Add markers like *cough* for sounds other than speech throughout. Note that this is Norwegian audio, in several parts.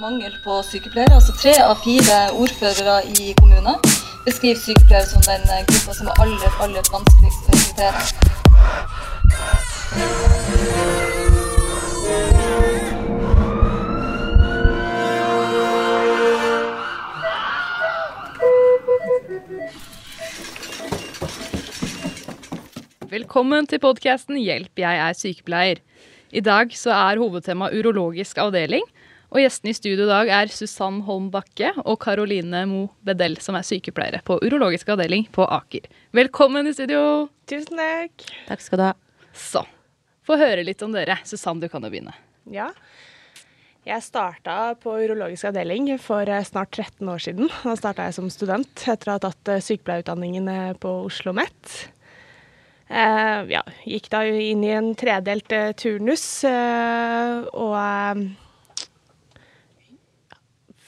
Mangel på sykepleiere. altså Tre av fire ordførere i kommunen beskriver sykepleiere som den gruppa som er aller, aller vanskeligst å rekruttere. Velkommen til podkasten Hjelp, jeg er sykepleier. I dag så er hovedtema urologisk avdeling. Og gjestene i studio i dag er Susann Holm Bakke og Karoline Mo Bedell, som er sykepleiere på urologisk avdeling på Aker. Velkommen i studio! Tusen takk. Takk skal du ha. Så, få høre litt om dere. Susann, du kan jo begynne. Ja. Jeg starta på urologisk avdeling for eh, snart 13 år siden. Da starta jeg som student etter å ha tatt eh, sykepleierutdanningen eh, på Oslo OsloMet. Uh, ja, gikk da inn i en tredelt turnus, eh, og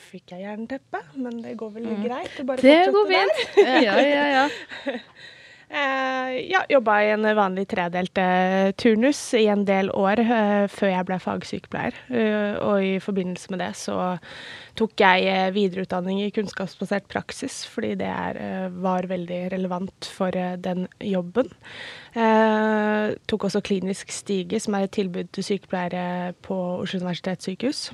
Fikk jeg jernteppe, men det går vel greit? bare Mm. Det går fint. Ja, ja, ja. *laughs* Eh, ja, jobba i en vanlig tredelt eh, turnus i en del år eh, før jeg ble fagsykepleier. Eh, og i forbindelse med det så tok jeg eh, videreutdanning i kunnskapsbasert praksis, fordi det er, eh, var veldig relevant for den jobben. Tok også klinisk stige, som er et tilbud til sykepleiere på Oslo universitetssykehus.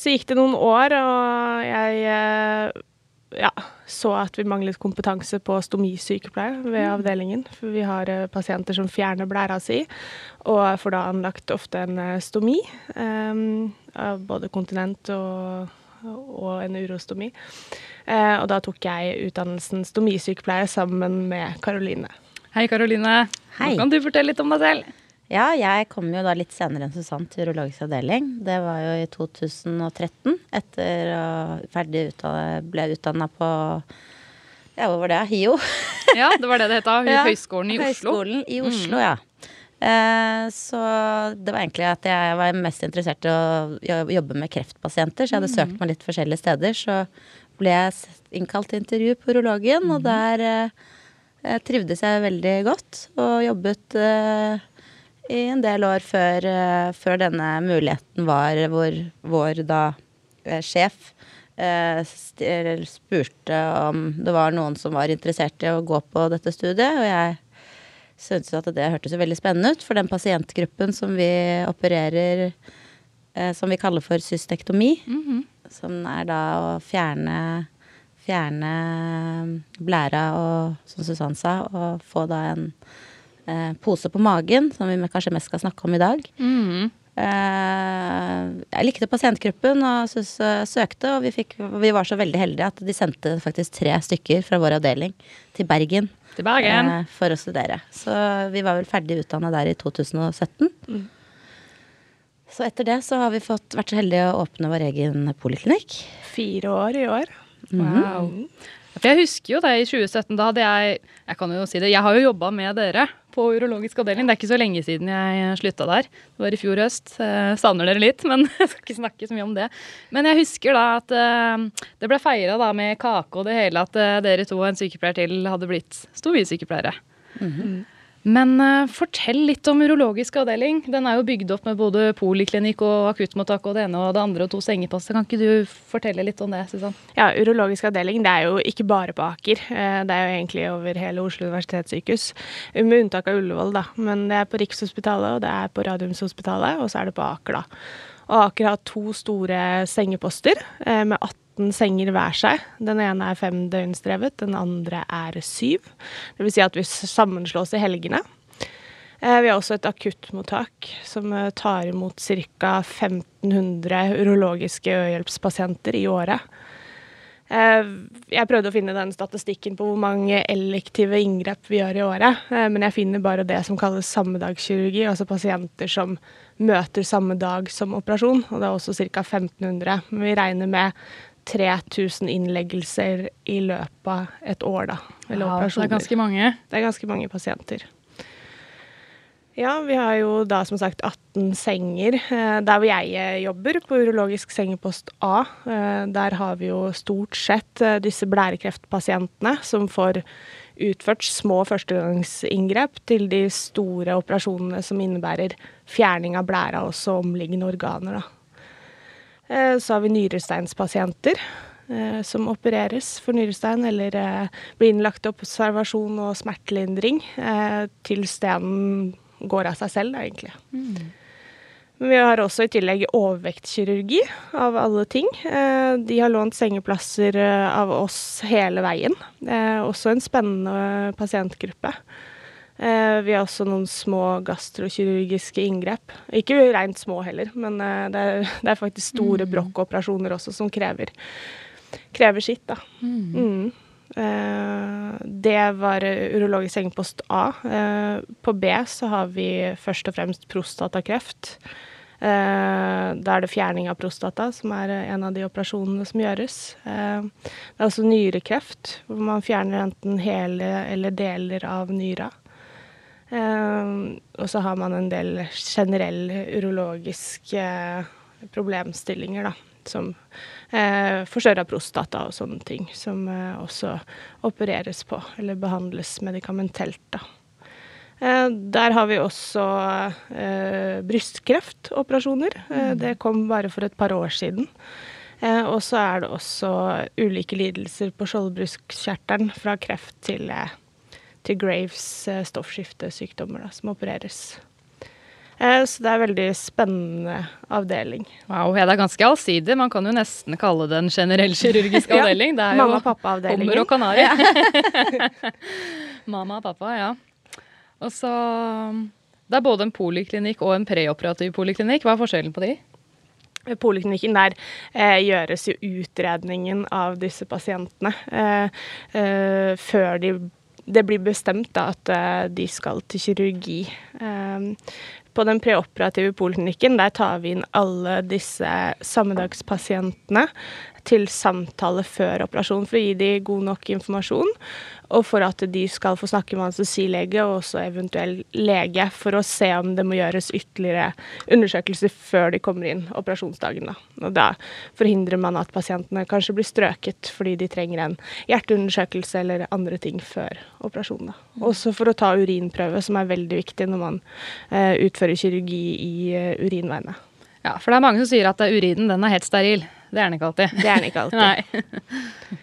Så gikk det noen år, og jeg eh, ja, så at vi manglet kompetanse på stomisykepleier ved avdelingen. For vi har eh, pasienter som fjerner blæra si, og får da anlagt ofte en eh, stomi. Um, av både kontinent og, og en urostomi. Uh, og da tok jeg utdannelsen stomisykepleier sammen med Karoline. Hei, Karoline. Hei. Nå kan du fortelle litt om deg selv. Ja, jeg kom jo da litt senere enn Susann til urologisk avdeling. Det var jo i 2013, etter å ferdig utdannet, ble utdanna på Ja, hvor var det? HiO. *laughs* Ja, det var det det het. Ja, Høgskolen i Oslo. Høyskolen Høgskolen i Oslo, ja. Eh, så det var egentlig at jeg var mest interessert i å jobbe med kreftpasienter, så jeg hadde Mm. søkt meg litt forskjellige steder. Så ble jeg innkalt til intervju på urologen, Mm. og der eh, eh, trivdes jeg veldig godt. Og jobbet eh, i en del år før, eh, før denne muligheten var hvor vår da eh, sjef eh, spurte om det var noen som var interessert i å gå på dette studiet, og jeg syntes at det hørtes veldig spennende ut, for den pasientgruppen som vi opererer, som vi kaller for cystektomi. Mm -hmm. som er da å fjerne Fjerne blæra og, som Susann sa, og få da en eh, pose på magen, som vi kanskje mest skal snakke om i dag. Mm. Eh, jeg likte pasientgruppen og synes, eh, søkte, og vi, fikk, vi var så veldig heldige at de sendte faktisk tre stykker fra vår avdeling til Bergen Til Bergen. eh, for å studere. Så vi var vel ferdig utdanna der i 2017. Så etter det så har vi fått, vært så heldige å åpne vår egen poliklinikk. Fire år i år. Wow. For jeg husker jo det i 2017. Da hadde jeg Jeg kan jo si det, jeg har jo jobba med dere på urologisk avdeling. Det er ikke så lenge siden jeg slutta der. Det var i fjor høst. Jeg savner dere litt, men *laughs* jeg skal ikke snakke så mye om det. Men jeg husker da at eh, det ble feira med kake og det hele at eh, dere to og en sykepleier til hadde blitt stomisykepleiere. Men eh, fortell litt om urologisk avdeling. Den er jo bygd opp med både poliklinikk og akuttmottak og det ene og det andre og to sengeplasser. Kan ikke du fortelle litt om det, Susann? Ja, Urologisk avdeling det er jo ikke bare på Aker. eh, Det er jo egentlig over hele Oslo universitetssykehus. Med unntak av Ullevål, da. Men det er på Rikshospitalet, og det er på Radiumshospitalet, og så er det på Aker, da. Og Aker har to store sengeposter eh, med 18 senger hver seg. Den ene er fem døgnstrevet, den andre er syv. Det vil si at vi sammenslås i helgene. Eh, Vi har også et akuttmottak som eh, tar imot ca. 1500 urologiske øyehjelpspasienter i året. Jeg prøvde å finne den statistikken på hvor mange elektive inngrep vi gjør i året, men jeg finner bare det som kalles sammedagskirurgi, altså pasienter som møter samme dag som operasjon, og det er også ca. 1500. Men vi regner med 3000 innleggelser i løpet av et år, da. Eller Wow, det er ganske mange. Det er ganske mange pasienter. Ja, vi har jo da som sagt 18 senger. Eh, Der hvor jeg eh, jobber, på urologisk sengepost A, eh, der har vi jo stort sett disse blærekreftpasientene som får utført små førstegangsinngrep til de store operasjonene som innebærer fjerning av blæra og også omliggende organer. Da. Eh, så har vi nyresteinspasienter eh, som opereres for nyrestein, eller eh, blir innlagt til observasjon og smertelindring til stenen går av seg selv, egentlig. Men vi har også i tillegg overvektkirurgi, av alle ting. Eh, De har lånt sengeplasser eh, av oss hele veien. Eh, Også en spennende pasientgruppe. Vi har også noen små gastrokirurgiske inngrep. Ikke rent små heller, men det er, *laughs* det er faktisk store brokkoperasjoner også som krever, krever sitt, da. Mm. Mm. det var urologisk sengepost A. På B så har vi først og fremst prostatakreft. Eh, Da er det fjerning av prostata som er eh, en av de operasjonene som gjøres. Eh, Det er også nyrekreft, hvor man fjerner enten hele eller deler av nyra. Og så har man en del generelle urologiske problemstillinger, da. Som eh, forstørra prostata og sånne ting, som også opereres på, eller behandles medikamentelt, da. Eh, Der har vi også eh, brystkreftoperasjoner. Eh, det kom bare for et par år siden. Eh, og så er det også ulike lidelser på skjoldbruskkjertelen, fra kreft til, til Graves stoffskiftesykdommer, da, som opereres. Eh, så det er en veldig spennende avdeling. Wow, ja, det er ganske allsidig. Man kan jo nesten kalle det en generell kirurgisk *laughs* Ja, avdeling. Det jo mamma og pappa-avdelingen. Hummer og kanari. *laughs* Mamma og pappa, ja. Og så Det er både en poliklinikk og en preoperativ poliklinikk. Hva er forskjellen på de? Poliklinikken der eh, gjøres jo utredningen av disse pasientene eh, eh, før de, det blir bestemt da, at eh, de skal til kirurgi. Eh, på den preoperative poliklinikken der tar vi inn alle disse sammedagspasientene til samtale før operasjon for å gi dem god nok informasjon, og for at de skal få snakke med anestesilege og også eventuell lege for å se om det må gjøres ytterligere undersøkelser før de kommer inn operasjonsdagen. Da. Og da forhindrer man at pasientene kanskje blir strøket fordi de trenger en hjerteundersøkelse eller andre ting før operasjonen. Da. Også for å ta urinprøve, som er veldig viktig når man eh, utfører kirurgi i uh, urinveiene. Ja, For det er mange som sier at urinen den er helt steril. Det er den ikke alltid. Det er den ikke alltid. *laughs* Nei.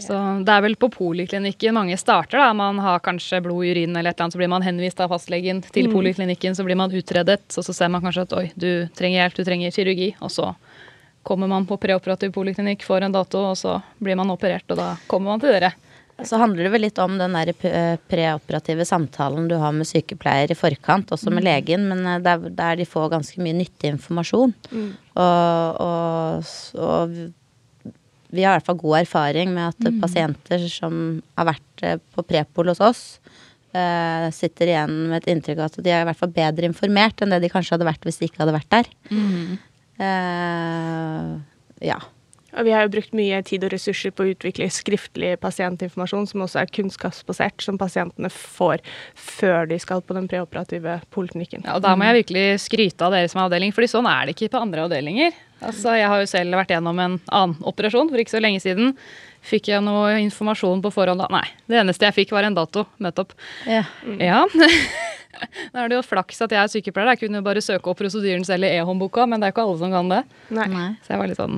Så det er vel på poliklinikken mange starter. da. Man har kanskje blod i urinen, eller et eller annet, så blir man henvist av fastlegen til Mm. poliklinikken. Så blir man utredet, og så ser man kanskje at oi, du trenger hjelp, du trenger kirurgi. Og så kommer man på preoperativ poliklinikk, får en dato, og så blir man operert, og da kommer man til dere. Så handler det vel litt om den der preoperative samtalen du har med sykepleier i forkant, også med legen, men eh, der, der de får ganske mye nyttig informasjon. Og, og, og vi- har i hvert fall god erfaring med at pasienter som har vært eh, på prepol hos oss, Uh, sitter igjen med et inntrykk av at de er i hvert fall bedre informert enn det de kanskje hadde vært hvis de ikke hadde vært der. Eh, ja. Og vi har jo brukt mye tid og ressurser på å utvikle skriftlig pasientinformasjon, som også er kunnskapsbasert, som pasientene får før de skal på den preoperative poliklinikken. Ja, og Da må jeg virkelig skryte av dere som er avdeling, fordi sånn er det ikke på andre avdelinger. Altså, Jeg har jo selv vært gjennom en annen operasjon for ikke så lenge siden. Fikk jeg noe informasjon på forhånd da? Nei. Det eneste jeg fikk, var en dato. Møte opp. ja. Ja. *laughs* Da er det jo flaks at jeg er sykepleier. Jeg kunne jo bare søke opp prosedyren selv i e-håndboka, men det er jo ikke alle som kan det. Nei. Så jeg var litt sånn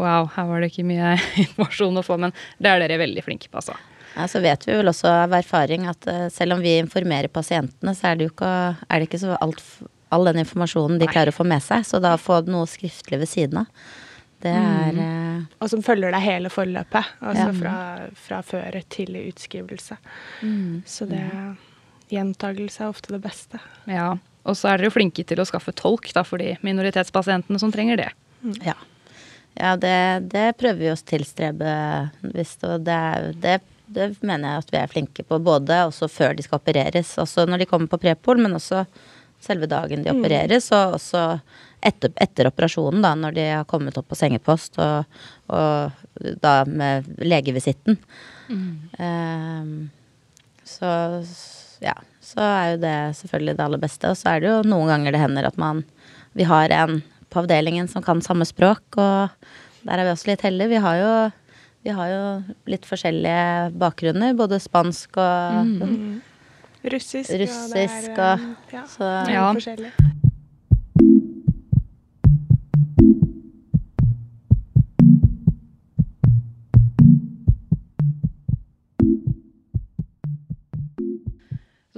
wow, her var det ikke mye *laughs* informasjon å få, men det er dere veldig flinke på, altså. Ja, så vet vi vel også av erfaring at eh, selv om vi informerer pasientene, så er det jo ikke, er det ikke så alt, all den informasjonen de Nei. klarer å få med seg. Så da å få noe skriftlig ved siden av, det er eh, Og som følger deg hele forløpet, altså Ja. fra, fra før til utskrivelse. Så det Gjentagelse er ofte det beste. Ja. Og så er dere jo flinke til å skaffe tolk da, for de minoritetspasientene som trenger det. Ja. Ja, det, det prøver vi å tilstrebe visst, og det, det, det mener jeg at vi er flinke på. Både også før de skal opereres, også når de kommer på prepol, men også selve dagen de opereres, og også etter, etter operasjonen, da, når de har kommet opp på sengepost, og, og da med legevisitten. Ehm, så ja, så er jo det selvfølgelig det aller beste. Og så er det jo noen ganger det hender at man Vi har en på avdelingen som kan samme språk, og der er vi også litt heldige. Vi har jo, vi har jo litt forskjellige bakgrunner, både spansk og Russisk. Russisk og, det er, og- eh, ja, så- Ja. forskjellig.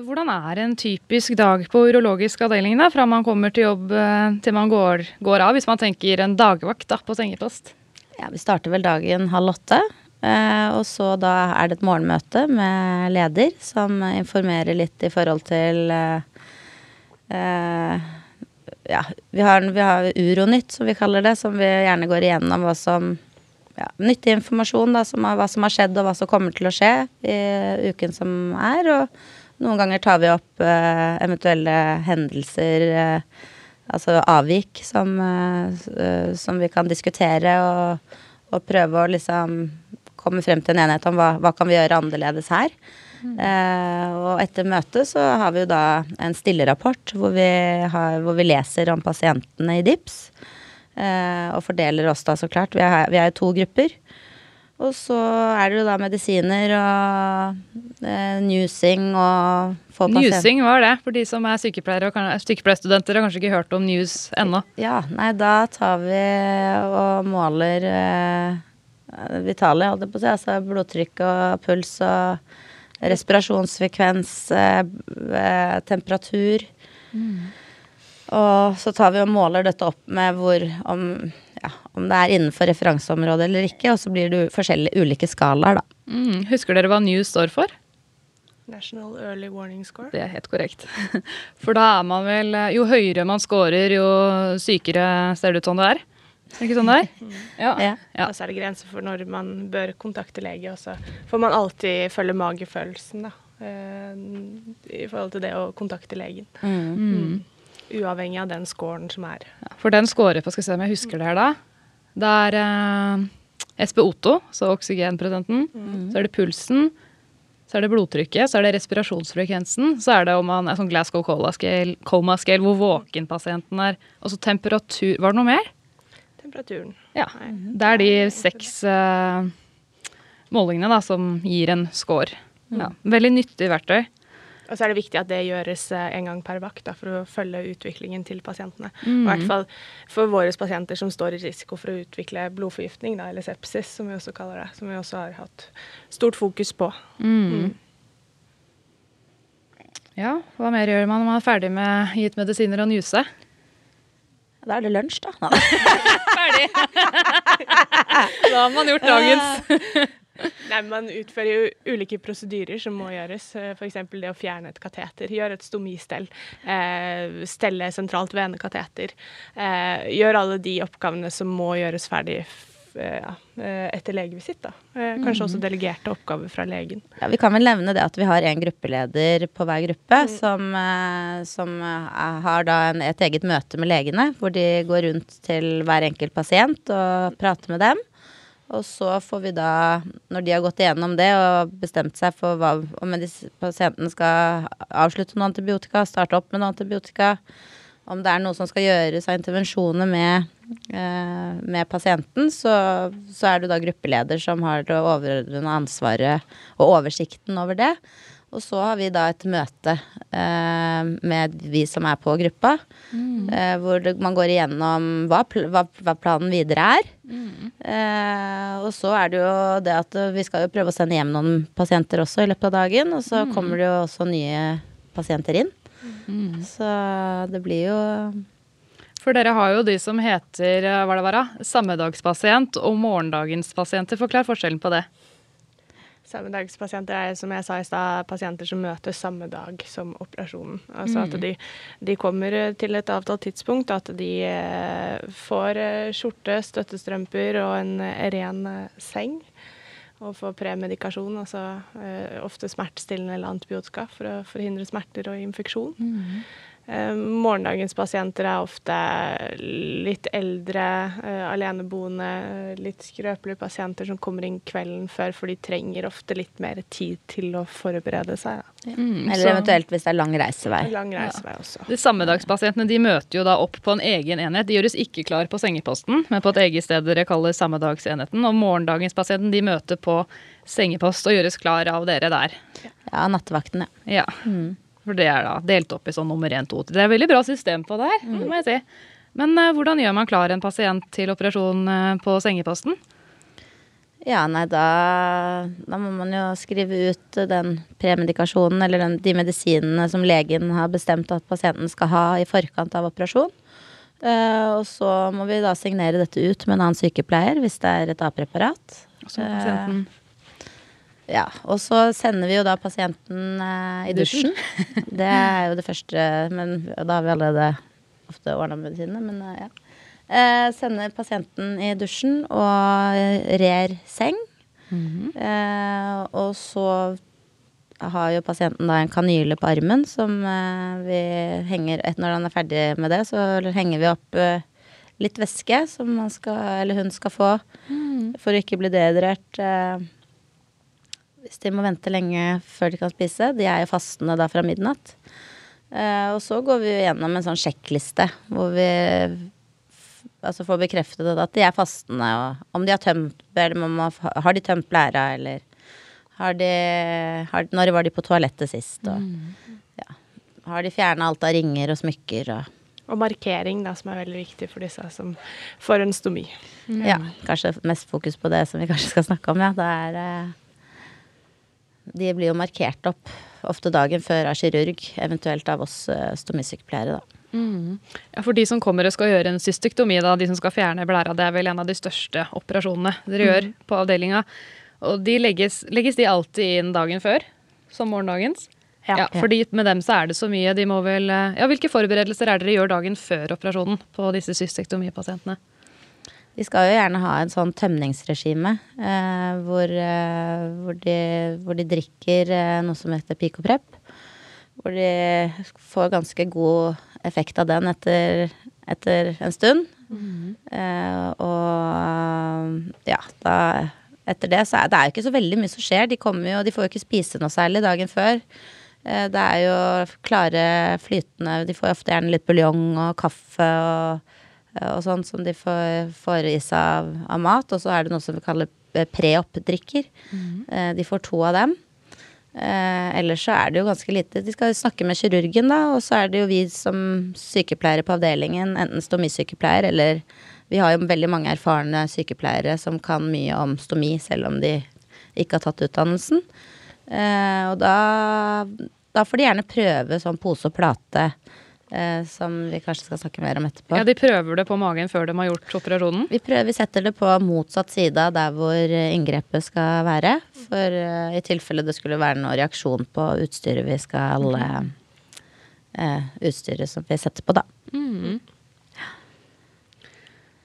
Hvordan er en typisk dag på urologisk avdeling da, fra man kommer til jobb eh, til man går, går av, hvis man tenker en dagvakt da, på sengepost? Ja, vi starter vel dagen halv åtte. Eh, og så da er det et morgenmøte med leder som informerer litt i forhold til eh, eh, Ja, vi har, vi har Uronytt, som vi kaller det, som vi gjerne går igjennom hva som ja, Nyttig informasjon, da, som, hva som har skjedd og hva som kommer til å skje i uken som er. Og noen ganger tar vi opp eh, eventuelle hendelser eh, altså avvik som, uh, som vi kan diskutere og, og, prøve å liksom komme frem til en enighet om hva, hva kan vi gjøre annerledes her. Mm. Uh, og etter møtet så har vi jo da en stillerapport hvor vi, har, hvor vi leser om pasientene i DIPS. Uh, og fordeler oss da, så klart. Vi er, vi er to grupper. Og så er det jo da medisiner og eh, newsing og få Newsing, hva er det? For de som er sykepleiere og sykepleierstudenter har kanskje ikke hørt om news ennå. Ja, nei, da tar vi og måler eh, vitale, holdt jeg på å si. Altså blodtrykk og puls og respirasjonsfrekvens, eh, eh temperatur. Mm. Og så tar vi og måler dette opp med hvor om, ja, om det er innenfor referanseområdet eller ikke, og så blir det forskjellige ulike skalaer, da. Mm. Husker dere hva NEW står for? National Early Warning Score. Det er helt korrekt. *laughs* For da er man vel Jo høyere man scorer, jo sykere ser det ut som det er. Er det ikke sånn det er? Mm. Ja. ja. ja. Og så er det grenser for når man bør kontakte lege, og så får man alltid følge magefølelsen, da. Eh, I forhold til det å kontakte legen. Mm. Mm uavhengig av den scoren som er. Ja, for den scorer på, skal vi se om jeg husker det her da, det er eh, SPO2, så oksygenprosenten. Mm. Så er det pulsen. Så er det blodtrykket, så er det respirasjonsfrekvensen. Så er det om man er sånn Glasgow coma-scale, hvor våken pasienten er. Og så temperatur Var det noe mer? Temperaturen. Ja. Det er de seks eh, målingene da, som gir en score. Mm. Ja, veldig nyttig verktøy. Og så er det viktig at det gjøres eh, en gang per vakt da, for å følge utviklingen til pasientene. Mm. I hvert fall for våre pasienter som står i risiko for å utvikle blodforgiftning, da, eller sepsis, som vi også kaller det. Som vi også har hatt stort fokus på. Mm. Mm. Ja, hva mer gjør man når man er ferdig med gitt medisiner og njuse? Da er det lunsj, da. *laughs* Ferdig. *laughs* da har man gjort dagens. Nei, Man utfører jo ulike prosedyrer som må gjøres. Eh, F.eks. det å fjerne et kateter. Gjøre et stomistell. Eh, stelle sentralt venekateter. Eh, gjøre alle de oppgavene som må gjøres ferdig eh, eh, etter legevisitt. da. Kanskje mm. også delegerte oppgaver fra legen. Ja, Vi kan vel nevne det at vi har en gruppeleder på hver gruppe mm. som, som, har da en, et eget møte med legene, hvor de går rundt til hver enkelt pasient og prater med dem. Og så får vi da, når de har gått igjennom det og bestemt seg for hva, om pasienten skal avslutte noe antibiotika, starte opp med noe antibiotika, om det er noe som skal gjøres av intervensjoner med, eh, med pasienten, så, så, er det da gruppeleder som har det overordnede ansvaret og oversikten over det. Og så har vi da et møte eh, med vi som er på gruppa, mm. eh, hvor det, man går igjennom hva, hva, hva planen videre er. Mm. Eh, og så er det jo det at vi skal jo prøve å sende hjem noen pasienter også i løpet av dagen. Og så mm. kommer det jo også nye pasienter inn. Mm. Så det blir jo for dere har jo de som heter hva det var, sammedagspasient og morgendagens pasienter. Forklar forskjellen på det. Sammedagspasienter er som jeg sa i stad, pasienter som møtes samme dag som operasjonen. Altså mm. at de, de, kommer til et avtalt tidspunkt, at de eh, får eh, skjorte, støttestrømper og en ren eh, seng. Og får premedikasjon, altså ofte smertestillende eller antibiotika for å forhindre smerter og infeksjon. Mm. Eh, morgendagens pasienter er ofte litt eldre, eh, aleneboende, litt skrøpelige pasienter som kommer inn kvelden før, for de trenger ofte litt mer tid til å forberede seg. Ja. Mm, Eller så, eventuelt hvis det er lang reisevei. Lang reisevei ja. også. De sammedagspasientene de møter jo da opp på en egen enhet. De gjøres ikke klar på sengeposten, men på et eget sted dere kaller sammedagsenheten. Og morgendagens pasienten de møter på sengepost og gjøres klar av dere der. Ja, nattevakten, ja. ja. Mm. For det er da delt opp i sånn nummer én, to, Det er veldig bra system på det her, mm. må jeg si. Men uh, hvordan gjør man klar en pasient til operasjon uh, på sengeposten? Ja, nei, da, da må man jo skrive ut den premedikasjonen eller den, de medisinene som legen har bestemt at pasienten skal ha i forkant av operasjon. Uh, og så må vi da signere dette ut med en annen sykepleier hvis det er et A-preparat. Så pasienten Ja, og så sender vi jo da pasienten eh, i dusjen. *laughs* det er jo det første, men da har vi allerede ofte ordna medisinene, men eh, ja. Eh, sender pasienten i dusjen og rer seng. eh, og så har jo pasienten da en kanyle på armen som eh, vi henger et, Når han er ferdig med det, så henger vi opp eh, litt væske som han skal, eller hun skal få for å ikke bli dehydrert. Hvis de må vente lenge før de kan spise. De er jo fastende da fra midnatt. Uh, og så går vi jo gjennom en sånn sjekkliste hvor vi altså får bekreftet at de er fastende, og om de har tømt eller må, har, de tømt blæra, eller har de har, Når var de på toalettet sist, og ja. Har de fjerna alt av ringer og smykker og Og markering, da, som er veldig viktig for disse som får en stomi. Ja, kanskje mest fokus på det som vi kanskje skal snakke om, ja. Det er eh, De blir jo markert opp ofte dagen før av kirurg, eventuelt av oss eh, stomisykepleiere, da. Ja, For de som kommer og skal gjøre en cystektomi, da, de som skal fjerne blæra, det er vel en av de største operasjonene dere gjør på avdelinga. Og de legges, legges de alltid inn dagen før? Som morgendagens? Ja. fordi med dem så er det så mye. De må vel eh, Ja, hvilke forberedelser er dere gjør dagen før operasjonen på disse cystektomipasientene? De skal jo gjerne ha en sånn tømningsregime eh, hvor, eh, hvor, de, hvor de drikker eh, noe som heter picoprep. Hvor de får ganske god effekt av den etter, etter en stund. Eh, og ja, da etter det så er det er jo ikke så veldig mye som skjer. De kommer jo, de får jo ikke spise noe særlig dagen før. Eh, Det er jo klare, flytende De får ofte gjerne litt buljong og kaffe og, og sånn som de får, får i seg av, av mat. Og så er det noe som vi kaller eh, pre-opp-drikker. Eh, De får to av dem. Eh, ellers så er det jo ganske lite. De skal snakke med kirurgen, da, og så er det jo vi som sykepleiere på avdelingen, enten stomisykepleier eller Vi har jo veldig mange erfarne sykepleiere som kan mye om stomi, selv om de ikke har tatt utdannelsen. Eh, og da, da får de gjerne prøve sånn pose og plate, eh, som vi kanskje skal snakke mer om etterpå. Ja, De prøver det på magen før de har gjort operasjonen? Vi prøver, vi setter det på motsatt side av der hvor eh, inngrepet skal være. For eh, i tilfelle det skulle være noen reaksjon på utstyret vi skal eh, Utstyret som vi setter på, da.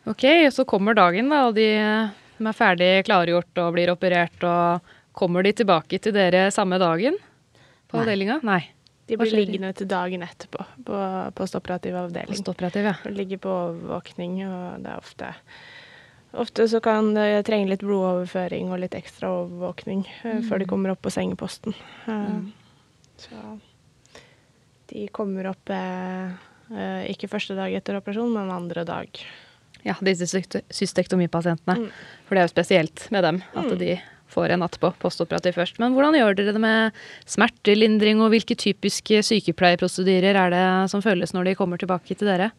Ok, så kommer dagen, da, og de, de er ferdig klargjort og blir operert. og Kommer de tilbake til dere samme dagen på Nei. Nei. De blir liggende til dagen etterpå på postoperativ avdeling. Postoperativ, ja. De ligger på overvåkning, og det er ofte Ofte så kan det trenge litt blodoverføring og litt ekstra overvåkning mm. før de kommer opp på sengeposten. Mm. Så de kommer opp eh, eh, ikke første dag etter operasjon, men andre dag. Ja, disse cystektomipasientene. Mm. For det er jo spesielt med dem at de får en natt på postoperativ først. Men hvordan gjør dere det med smertelindring, og hvilke typiske sykepleierprosedyrer er det som følges når de kommer tilbake til dere?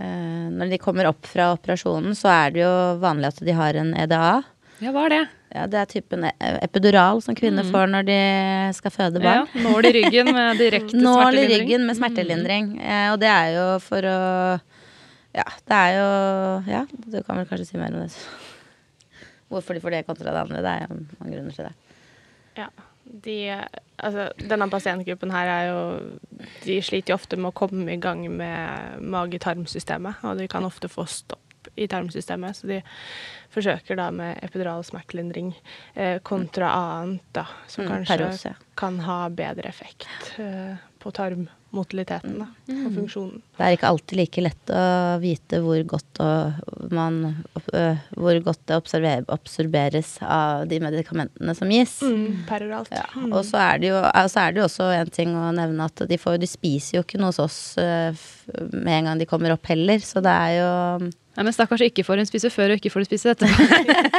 Eh, når de kommer opp fra operasjonen, så er det jo vanlig at de har en EDA. Ja, hva er det? Ja, det er typen e- epidural som kvinner får når de skal føde barn. Ja. Nål i ryggen med *laughs* direkte Nål i smertelindring. ryggen med smertelindring. Eh, og det er jo for å Ja, det er jo Ja, du kan vel kanskje si mer om det. Hvorfor de får det kontra det andre. Det er mange grunner til det. Ja. De, altså, denne pasientgruppen her er jo De sliter jo ofte med å komme i gang med mage-tarmsystemet, og de kan ofte få stopp i tarmsystemet, så de forsøker da med epidural smertelindring eh, kontra annet, da, som Mm, kanskje peros, ja. kan ha bedre effekt eh, på tarmmotiliteten da, og funksjonen. Det er ikke alltid like lett å vite hvor godt, man, øh, hvor godt det absorberes av de medikamentene som gis. Mm, peroralt. Ja, Mm. og så er, det jo, så er det jo også en ting å nevne at de, får, de spiser jo ikke noe hos oss øh, med en gang de kommer opp heller, så det er jo Nei, men stakkars ikke får hun spise før, og ikke får hun spise etterpå.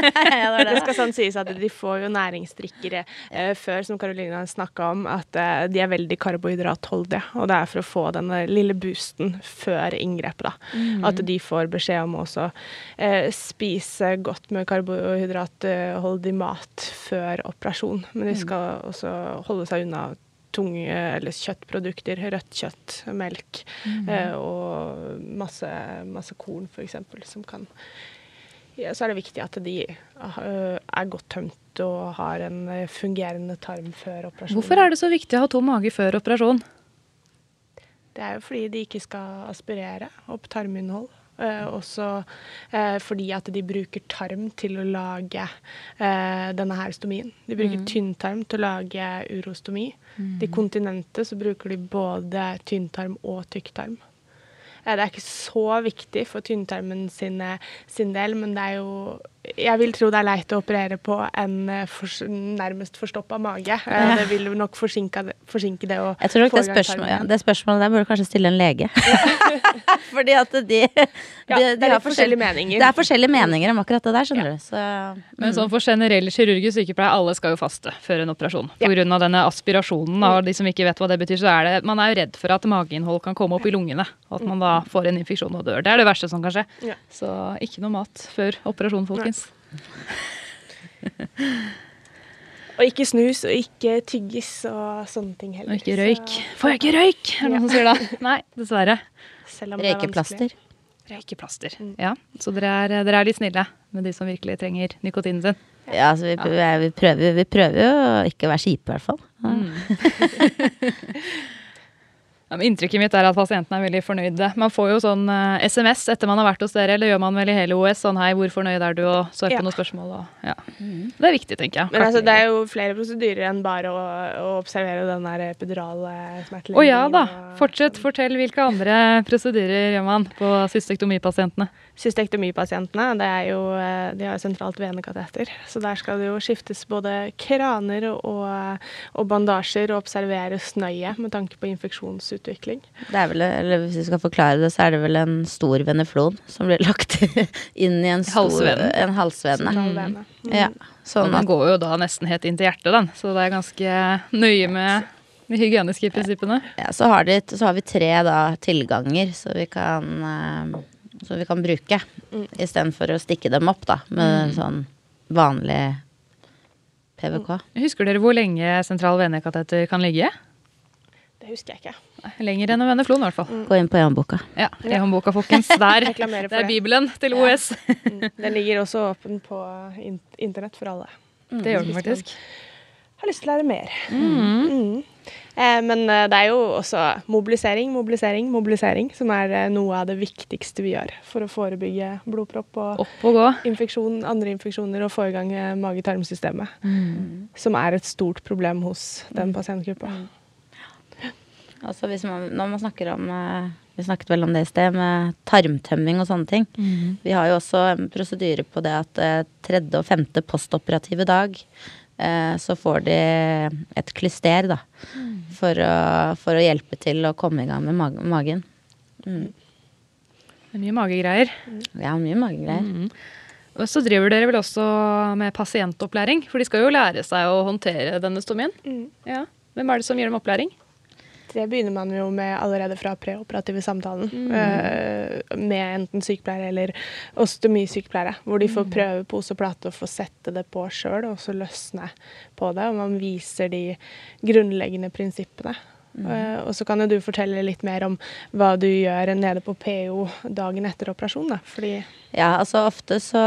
*laughs* Det skal sånn sies at de får jo næringsdrikkere eh, før, som Karolina snakka om, at eh, de er veldig karbohydratholdige. Og det er for å få denne lille boosten før inngrepet, da. Mm. At de får beskjed om også eh, spise godt med karbohydratholdig mat før operasjon. Men de skal også holde seg unna tunge eller kjøttprodukter, rødt kjøtt, melk eh, og masse, masse korn f.eks. som kan ja, Så er det viktig at de eh, er godt tømt og har en fungerende tarm før operasjon. Hvorfor er det så viktig å ha tom mage før operasjon? Det er jo fordi de ikke skal aspirere opp tarminnhold. Eh, også eh, fordi at de bruker tarm til å lage eh, denne her stomien. De bruker tynntarm til å lage urostomi. De kontinentet så bruker de både tynntarm og tykktarm. Det er ikke så viktig for tynntarmen sin, sin del, men det er jo Jeg vil tro det er leit å operere på en for, nærmest forstoppa mage. Ja. Det vil nok forsinke det, forsinke det å Jeg tror nok få det, i gang spørsmål, ja, det spørsmålet der burde kanskje stille en lege. *laughs* Fordi at de, de, Ja, de, det er har forskjellige meninger. Det er forskjellige meninger om akkurat det der, skjønner du. Så, Men sånn for generell kirurgisk sykepleie, alle skal jo faste før en operasjon. På grunn av denne aspirasjonen av de som ikke vet hva det betyr, så er det Man er jo redd for at mageinnhold kan komme opp i lungene. Og at man da får en infeksjon og dør. Det er det verste som kan skje. Ja. Så ikke noe mat før operasjon, folkens. Og ikke snus, og ikke tyggis og sånne ting heller. Og ikke Så- røyk. Får jeg ikke røyk? Er det noen som sier da? Nei, dessverre. Selv om det er. Røykeplaster. Røykeplaster. Ja, så dere er, dere er litt snille med de som virkelig trenger nikotinen sin. Ja, altså vi, vi, prøver, vi prøver jo å ikke være kjipe, i hvert fall. *laughs* *laughs* Ja, inntrykket mitt er at pasientene er veldig fornøyde. Man får jo sånn eh, SMS etter man har vært hos dere, eller gjør man vel i hele OS, sånn hei, hvor fornøyd er du, og svar på Ja. noen spørsmål. Og, ja. Det er viktig, tenker jeg. Men altså, det er jo flere prosedyrer enn bare å, å observere den der epidurale Å oh, ja da. Fortsett. Fortell hvilke andre prosedyrer gjør man på cystektomipasientene. Cystektomipasientene, det er jo, eh, de har jo sentralt venekateter, så der skal det jo skiftes både kraner og, og bandasjer og observeres nøye med tanke på infeksjonsutvikling. Det er vel, eller hvis vi skal forklare det, så er det vel en stor veneflon som blir lagt *laughs* inn i en stor Halsvenen. En halsvene. Sentral. Mm. Ja, sånn Den går jo da nesten helt inn til hjertet, den. Så det er ganske nøye med de hygieniske prinsippene. ja, så, har de, så har vi tre da, tilganger så vi kan, eh, så vi kan bruke. Mm. Istedenfor å stikke dem opp da, med sånn vanlig PVK. Husker dere hvor lenge sentral venekateter kan ligge? Det husker jeg ikke. Lenger enn å vende floen, i hvert fall. Gå inn på E-håndboka. Ja, E-håndboka, folkens. *laughs* Der. Det er. Bibelen til OS. Ja. Den ligger også åpen på internett for alle. Det gjør den faktisk. Har lyst til å lære mer. Mm. Eh, men eh, det er jo også mobilisering, mobilisering, mobilisering som er eh, noe av det viktigste vi gjør for å forebygge blodpropp og Opp og gå. infeksjon, andre infeksjoner og få i gang mage-tarm-systemet. Mm. Som er et stort problem hos den pasientgruppa. Altså hvis man, når man snakker om Vi snakket vel om det i sted, med tarmtømming og sånne ting. Vi har jo også en prosedyre på det at tredje og femte postoperative dag så får de et klyster, da. For, å, for å hjelpe til å komme i gang med mag magen. Det er mye magegreier. Ja, mye magegreier. Og så driver dere vel også med pasientopplæring, for de skal jo lære seg å håndtere denne stomien. Ja. Hvem er det som gir dem opplæring? Det begynner man jo med allerede fra preoperative samtalen. eh, med enten sykepleiere eller ostomisykepleiere. Hvor de får prøve pose og plate og få sette det på sjøl, og så løsne på det. Og man viser de grunnleggende prinsippene. Eh, og så kan jo du fortelle litt mer om hva du gjør nede på PO dagen etter operasjon. Da. Fordi Ja, altså ofte så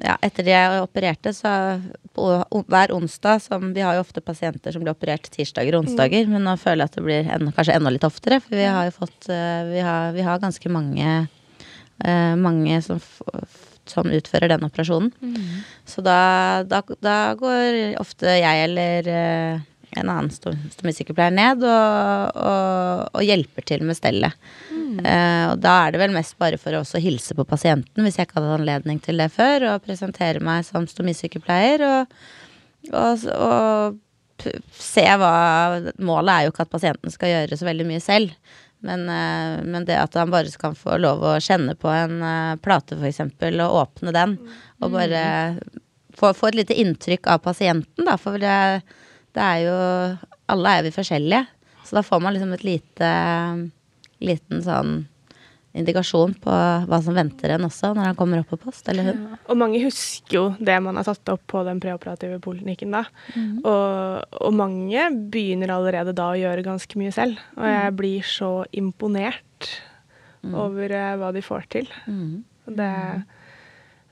Ja, etter jeg opererte, så på, hver onsdag som Vi har jo ofte pasienter som blir operert tirsdager og onsdager, men nå føler jeg at det blir en, kanskje enda litt oftere, for vi har jo fått eh, Vi har, vi har ganske mange uh, mange som, som utfører den operasjonen. Så da, da, da går ofte jeg eller en annen stomisykepleier ned og, og, og hjelper til med stellet. Eh, og da er det vel mest bare for å også hilse på pasienten, hvis jeg ikke hadde anledning til det før, og presentere meg som stomisykepleier. Og, og, og se hva Målet er jo ikke at pasienten skal gjøre så veldig mye selv. Men, eh, men det at han bare skal få lov å kjenne på en eh, plate, f.eks., og åpne den, og bare få, få et lite inntrykk av pasienten, da. For det, det er jo Alle er vi forskjellige. Så da får man liksom et lite liten sånn indikasjon på hva som venter en også når han kommer opp på post, eller hun. Og mange husker jo det man har tatt opp på den preoperative poliklinikken da. Og, og mange begynner allerede da å gjøre ganske mye selv. Og jeg blir så imponert over eh, hva de får til. Mm. det,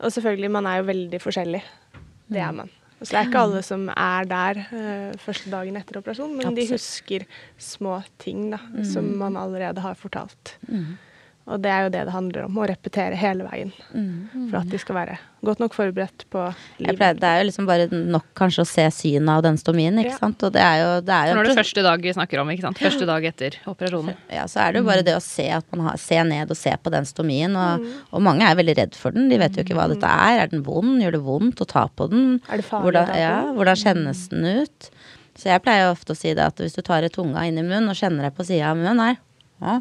og selvfølgelig, man er jo veldig forskjellig. Det er man. Så det er ikke alle som er der uh, første dagen etter operasjon, men de husker små ting da, som man allerede har fortalt. Og det er jo det det handler om, å repetere hele veien. For at de skal være godt nok forberedt på livet. pleier, det er jo liksom bare nok kanskje å se synet av den stomien, ikke Ja. sant. Og det er jo, det er jo For nå er det pro- første dag vi snakker om, ikke sant? Første dag etter operasjonen. Ja, så er det jo bare det å se at man har, se ned og se på den stomien. Og, Mm. og mange er veldig redd for den. De vet jo ikke hva dette er. Er den vond? Gjør det vondt å ta på den? Er det farlig hvordan, å ta på ja, hvordan kjennes den ut? Så jeg pleier jo ofte å si det at hvis du tar et tunga inn i munnen og kjenner deg på sida av munnen her ja,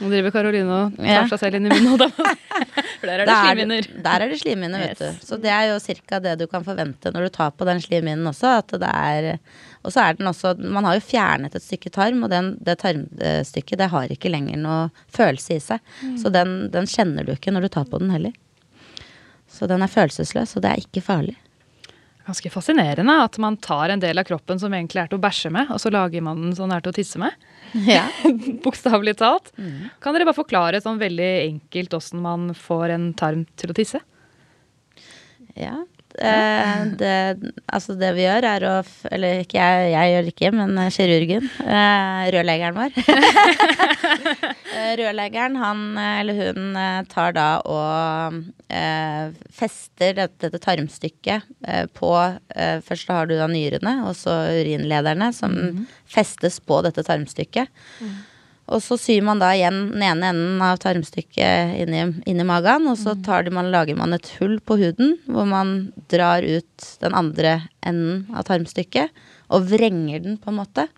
Nå driver Karoline og tar Ja. seg selv inn i munnen. *laughs* For der er det da slimhinner. Der er det slimhinner, vet Yes. du. Så det er jo cirka det du kan forvente når du tar på den slimhinnen også. Og så er den også Man har jo fjernet et stykke tarm, og den, det tarmstykket det har ikke lenger noe følelse i seg. Så den, den kjenner du ikke når du tar på den heller. Så den er følelsesløs, og det er ikke farlig. Ganske fascinerende at man tar en del av kroppen som egentlig er til å bæsje med, og så lager man den sånn er til å tisse med. *laughs* Ja. *laughs* Bokstavelig talt. Mm. Kan dere bare forklare sånn veldig enkelt åssen man får en tarm til å tisse? Ja. Eh, det, altså det vi gjør, er å Eller ikke jeg, jeg gjør det ikke, men eh, kirurgen. Eh, rørleggeren vår. *laughs* Rørleggeren, han eller hun tar da og eh, fester dette, dette tarmstykket på Først har du da nyrene, og så urinlederne, som festes på dette tarmstykket. Og så syr man da igjen den ene enden av tarmstykket inn i, magen, og så tar de, man, lager man et hull på huden, hvor man drar ut den andre enden av tarmstykket, og vrenger den på en måte,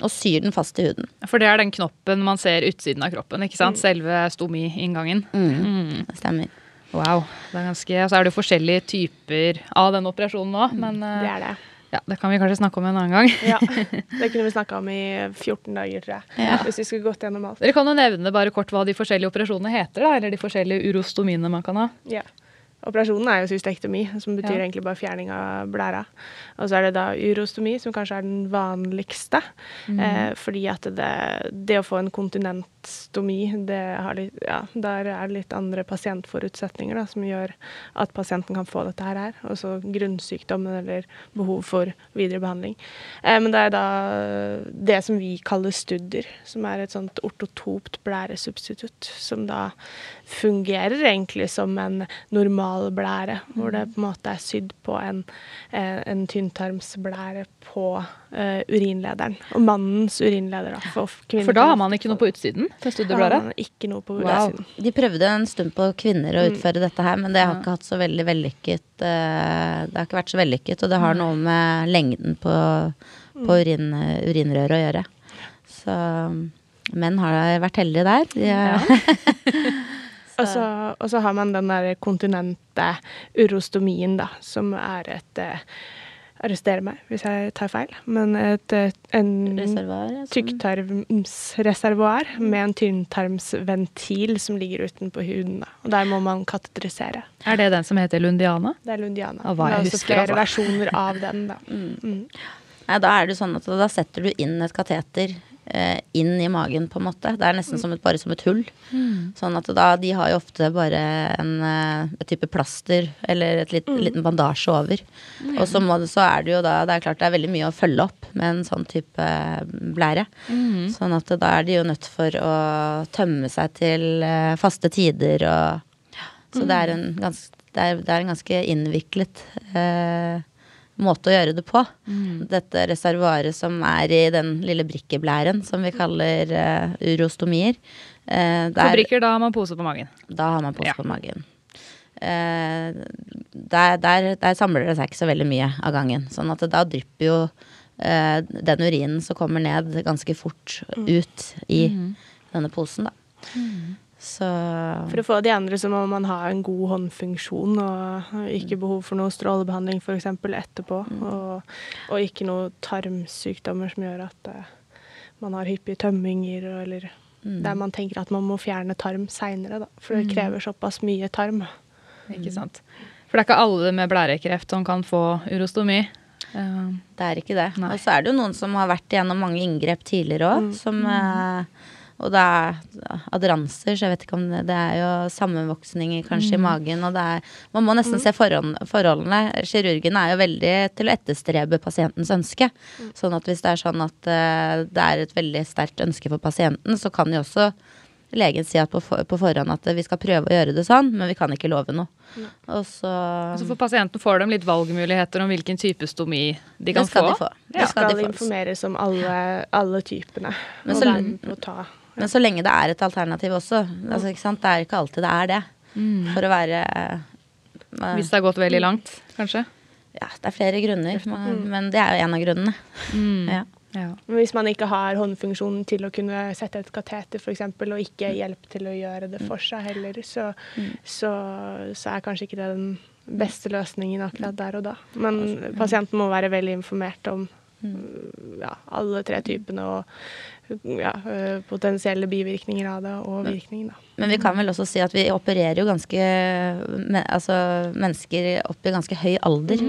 og syr den fast i huden. For det er den knoppen man ser utsiden av kroppen, ikke sant? Selve stomi-inngangen. Mm. Det stemmer. Wow. Det er ganske, så er det jo forskjellige typer av den operasjonen nå, men Det eh, er det. Ja, det kan vi kanskje snakke om en annen gang. Ja, *laughs* Det kunne vi snakka om i 14 dager, tror jeg. Ja. Hvis vi skulle gått gjennom alt. Dere kan jo nevne bare kort hva de forskjellige operasjonene heter, da, eller de forskjellige urostomiene man kan ha. Ja. Operasjonen er jo cystektomi, som betyr Ja. egentlig bare fjerning av blæra. Og så er det da urostomi, som kanskje er den vanligste. Eh, fordi at det, det å få en kontinentstomi, det har litt, ja, der er det litt andre pasientforutsetninger da, som gjør at pasienten kan få dette her. Og så grunnsykdommen eller behov for videre behandling. Eh, men det er da det som vi kaller studder, som er et sånt ortotopt blæresubstitutt, som da fungerer egentlig som en normal blære, hvor det på en måte er sydd på en, eh, en tynntarmsblære på uh, urinlederen. Og mannens urinleder, da. For, For da har man ikke noe på utsiden? Det Da har man ikke noe på Wow. utsiden. De prøvde en stund på kvinner å utføre dette her, men det har ikke hatt så veldig vellykket uh, Det har ikke vært så vellykket, og det har noe med lengden på, på urin, urinrøret å gjøre. Så menn har vært heldige der. De, er- *laughs* Og så, og så har man den der kontinente urostomien, da, som er et eh, Arrester meg hvis jeg tar feil, men et, eh, en sånn. tykktarmsreservoar med en tynntarmsventil som ligger utenpå huden. Da. Og der må man katedrisere. Er det den som heter Lundiana? Det er Lundiana. Ja, hva det er også husker, flere altså. versjoner av den, da. *laughs* Mm. Nei, da er det sånn at da setter du inn et kateter inn i magen, på en måte. Det er nesten som et, bare som et hull. Sånn at da, de har jo ofte bare en eh, et type plaster eller et litt, liten bandasje over. Og så, må, så er det jo da Det er klart det er veldig mye å følge opp med en sånn type blære. Sånn at da er de jo nødt for å tømme seg til eh, faste tider og Så det er en ganske det er, det er en ganske innviklet eh, måte å gjøre det på. Dette reservoaret som er i den lille brikkeblæren som vi kaller uh, urostomier. Uh, der- brikker, da har man pose på magen. da har man pose Ja. på magen. Uh, der, der, der samler det seg ikke så veldig mye av gangen. Sånn at da drypper jo uh, den urinen som kommer ned, ganske fort ut i denne posen, da. Så For å få de andre så må man ha en god håndfunksjon og ikke behov for noe strålebehandling f.eks. etterpå. Og, og ikke noe tarmsykdommer som gjør at uh, man har hyppige tømminger, eller Mm. der man tenker at man må fjerne tarm seinere, da. For det krever såpass mye tarm. Ikke sant. For det er ikke alle med blærekreft som kan få urostomi. Det er ikke det. Nei. Og så er det jo noen som har vært igjennom mange inngrep tidligere òg, som eh, Og det er adranser, så jeg vet ikke om det Det er jo sammenvoksninger kanskje i magen, og det er Man må nesten se forhold, forholdene. Kirurgen er jo veldig til å etterstrebe pasientens ønske. Sånn at hvis det er sånn at uh, det er et veldig sterkt ønske for pasienten, så kan jo også legen si at på, for, på forhånd at vi skal prøve å gjøre det sånn, men vi kan ikke love noe. Og så altså for pasienten får de litt valgmuligheter om hvilken type stomi de kan Det skal få. de få. Det Det skal, skal de få. informeres om alle, alle typene. Men og så- å ta Men så lenge det er et alternativ også. Altså, ikke sant? Det er ikke alltid det er det. For å være uh, Hvis det har gått veldig langt, kanskje. Ja, det er flere grunner, men, men det er jo en av grunnene. Ja. Ja. Hvis man ikke har håndfunksjonen til å kunne sette et kateter f.eks., og ikke hjelp til å gjøre det for seg heller, så, så, så er kanskje ikke det den beste løsningen akkurat der og da. Men pasienten må være veldig informert om ja, alle tre typene og ja, øh, potensielle bivirkninger av det og virkningen, da. Men vi kan vel også si at vi opererer jo ganske Altså mennesker opp i ganske høy alder.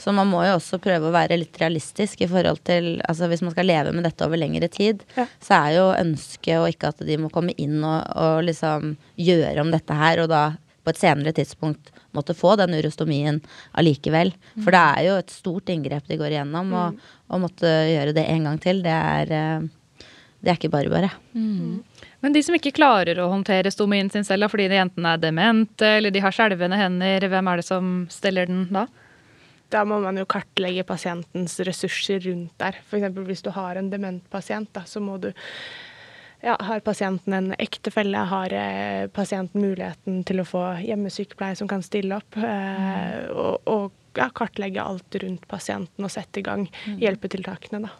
Så man må jo også prøve å være litt realistisk i forhold til Altså hvis man skal leve med dette over lengre tid, Ja. så er jo ønsket og ikke at de må komme inn og, og liksom gjøre om dette her, og da på et senere tidspunkt måtte få den urostomien allikevel. For det er jo et stort inngrep de går igjennom, og å måtte gjøre det en gang til, det er eh, det er ikke bare bare. Men de som ikke klarer å håndtere stomien sin selv, fordi de enten er demente eller de har skjelvende hender, hvem er det som steller den da? Da må man jo kartlegge pasientens ressurser rundt der. F.eks. hvis du har en dement pasient, da, så må du ja, Har pasienten en ektefelle? Har eh, pasienten muligheten til å få hjemmesykepleie som kan stille opp? Eh, og og ja, kartlegge alt rundt pasienten og sette i gang hjelpetiltakene, da.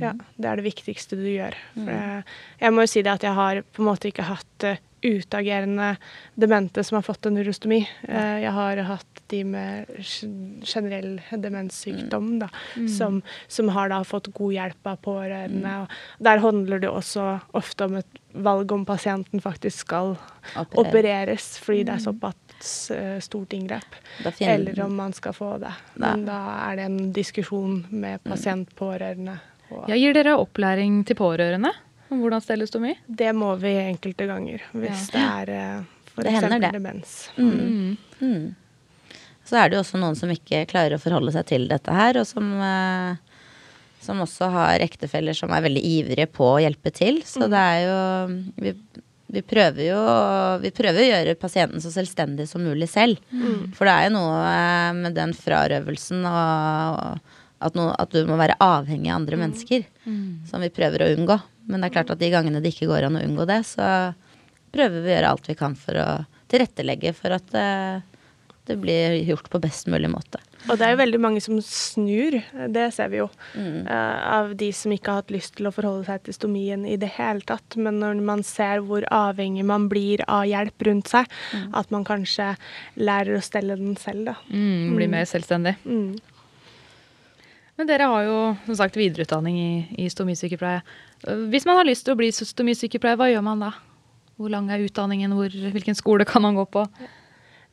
Ja, det er det viktigste du gjør. For jeg, jeg må jo si det at jeg har på en måte ikke hatt eh, utagerende demente som har fått en urostomi. Eh, jeg har hatt de med generell demenssykdom, da, som, som har da fått god hjelp av pårørende. Og der handler det også ofte om et valg om pasienten faktisk skal Operer. opereres, fordi det er såpass eh, stort inngrep. Eller om man skal få det. Men da er det en diskusjon med pasient, pårørende. Og Ja, gir dere opplæring til pårørende om hvordan stelle stomi? Det må vi enkelte ganger hvis det er eh, for Det eksempel det. demens. Mm. Så er det jo også noen som ikke klarer å forholde seg til dette her, og som, eh, som også har ektefeller som er veldig ivrige på å hjelpe til. Så det er jo vi, vi prøver jo vi prøver å gjøre pasienten så selvstendig som mulig selv. For det er jo noe eh, med den frarøvelsen og at, no, at du må være avhengig av andre mennesker, som vi prøver å unngå. Men det er klart at de gangene det ikke går an å unngå det, så prøver vi å gjøre alt vi kan for å tilrettelegge for at eh, det blir gjort på best mulig måte. Og det er jo veldig mange som snur, det ser vi jo. eh, av de som ikke har hatt lyst til å forholde seg til stomien i det hele tatt. Men når man ser hvor avhengig man blir av hjelp rundt seg, at man kanskje lærer å stelle den selv, da. Mm, blir mer selvstendig. Mm. Men dere har jo som sagt videreutdanning i, i stomisykepleie. Hvis man har lyst til å bli stomisykepleier, hva gjør man da? Hvor lang er utdanningen? Hvor, hvilken skole kan man gå på?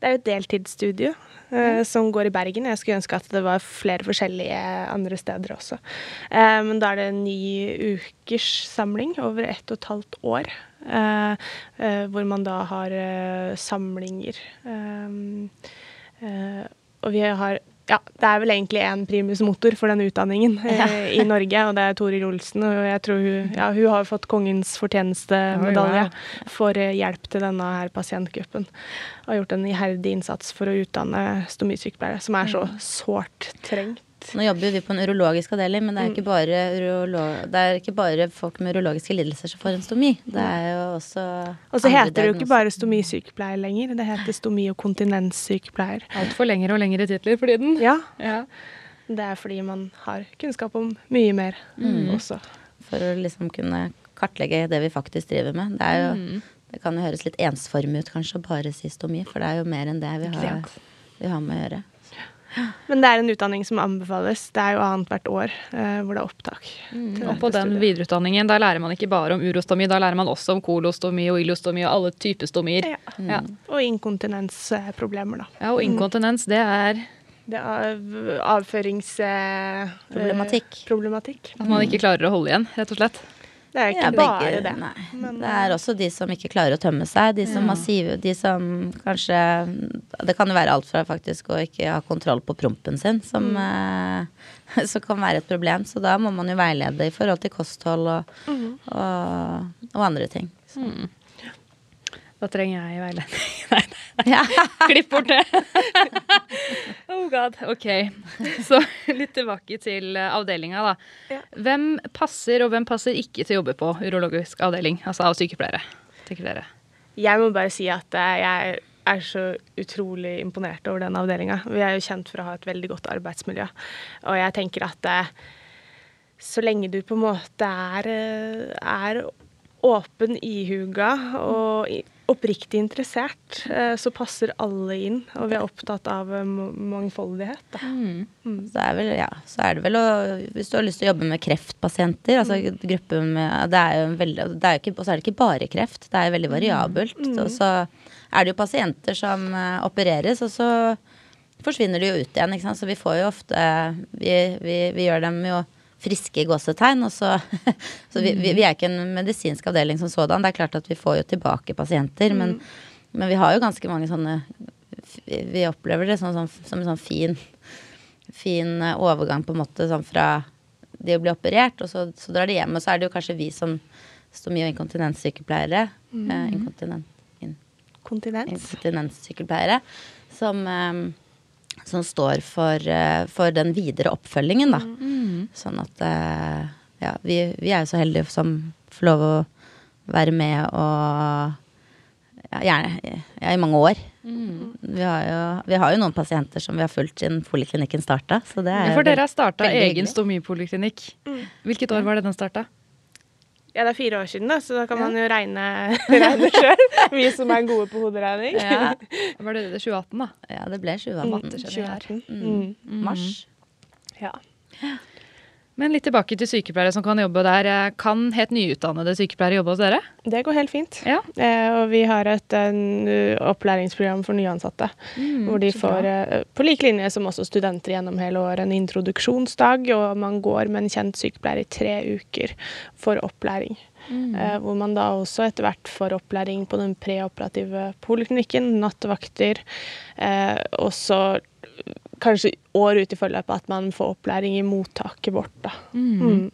Det er jo et deltidsstudio eh, som går i Bergen. Jeg skulle ønske at det var flere forskjellige andre steder også. Eh, men da er det en ny ukers samling over ett og et halvt år. eh, eh, hvor man da har eh, samlinger. Eh, eh, og vi har ja, det er vel egentlig én primusmotor for denne utdanningen *laughs* eh, i Norge, og det er Toril Olsen. Og jeg tror hun, ja, hun har fått kongens fortjenestemedalje for eh, hjelp til denne her pasientgruppen. Og har gjort en iherdig innsats for å utdanne stomisykepleiere, som er så sårt trengt. Nå jobber vi på en urologisk avdeling, men det er, ikke bare urolo- det er ikke bare folk med urologiske lidelser som får en stomi. Det er jo også Og så heter det jo ikke bare stomisykepleier lenger, det heter stomi- og kontinenssykepleier. Altfor lengre og lengre titler for tiden. Ja, Ja. det er fordi man har kunnskap om mye mer også. For å liksom kunne kartlegge det vi faktisk driver med. Det, er jo, det kan jo høres litt ensformig ut kanskje å bare si stomi, for det er jo mer enn det vi har, vi har med å gjøre. Men det er en utdanning som anbefales. Det er jo annethvert år eh, hvor det er opptak. Mm. Og på den studiet. videreutdanningen der lærer man ikke bare om urostomi, da lærer man også om kolostomi og ilostomi og alle typer stomier. Ja. Ja. Og inkontinensproblemer, da. Ja, og inkontinens, det er Det er avføringsproblematikk. Problematikk. problematikk. at man ikke klarer å holde igjen, rett og slett. Det er ikke Ja, bare begge- det. Nei. Men- det er også de som ikke klarer å tømme seg. De som, massive, de som kanskje Det kan jo være alt fra faktisk å ikke ha kontroll på prompen sin, som, Mm. eh, *laughs* som kan være et problem. Så da må man jo veilede i forhold til kosthold og, Mm. og, og andre ting. Så. Da trenger jeg veiledning. *laughs* Nei, nei. *laughs* Klipp bort det. *laughs* oh god. Ok. Så litt tilbake til avdelinga, da. Hvem passer og hvem passer ikke til å jobbe på urologisk avdeling? Altså av sykepleiere. tenker dere? Jeg må bare si at eh, jeg er så utrolig imponert over den avdelinga. Vi er jo kjent for å ha et veldig godt arbeidsmiljø. Og jeg tenker at eh, så lenge du på en måte er, eh, er åpen, ihuga og oppriktig interessert, eh, så passer alle inn. Og vi er opptatt av eh, ma- mangfoldighet. Da. Så er, vel, ja, så er det vel å Hvis du har lyst til å jobbe med kreftpasienter, altså gruppe med Det er jo veldig det er ikke, Og så er det ikke bare kreft, det er veldig variabelt. Og så er det jo pasienter som eh, opereres, og så forsvinner de jo ut igjen. Så vi får jo ofte Vi, vi, vi gjør dem jo friske gåsetegn, og så *laughs* Så vi, vi, er ikke en medisinsk avdeling som sådan. Det er klart at vi får jo tilbake pasienter, men, men vi har jo ganske mange sånne Vi opplever det sånn, sånn, som en sånn fin fin eh, overgang på en måte sånn fra de å bli operert, og så, så drar de hjem. Og så er det jo kanskje vi som stomi- og inkontinenssykepleiere, eh, inkontinent, in, Kontinens. inkontinenssykepleiere, som, eh, som står for, eh, for den videre oppfølgingen, da. Sånn at eh, ja, vi, vi er jo så heldige som får lov å være med og ja, gjerne ja, i mange år. Vi, har jo, vi har jo noen pasienter som vi har fulgt siden poliklinikken starta. Så det er Ja, for dere har starta egen stomipoliklinikk. stomipoliklinikk. Hvilket år var det den starta? Ja, det er fire år siden, da, så da kan man jo regne, *laughs* regne sjøl. Vi som er gode på hoderegning. ja, Var det 2018, da? ja, det ble 2018. 2018. Mm. Mm. Mars. Ja. Men litt tilbake til sykepleiere som kan jobbe der. Eh, Kan helt nyutdannede sykepleiere jobbe hos dere? Det går helt fint. Ja. Eh, og vi har et en, uh, opplæringsprogram for nyansatte. hvor de får, eh, på lik linje som også studenter gjennom hele året, en introduksjonsdag. Og man går med en kjent sykepleier i tre uker for opplæring. Eh, hvor man da også etter hvert får opplæring på den preoperative poliklinikken, nattevakter. Eh, og så eh, kanskje år ut i forløpet at man får opplæring i mottaket vårt. Da. Mm.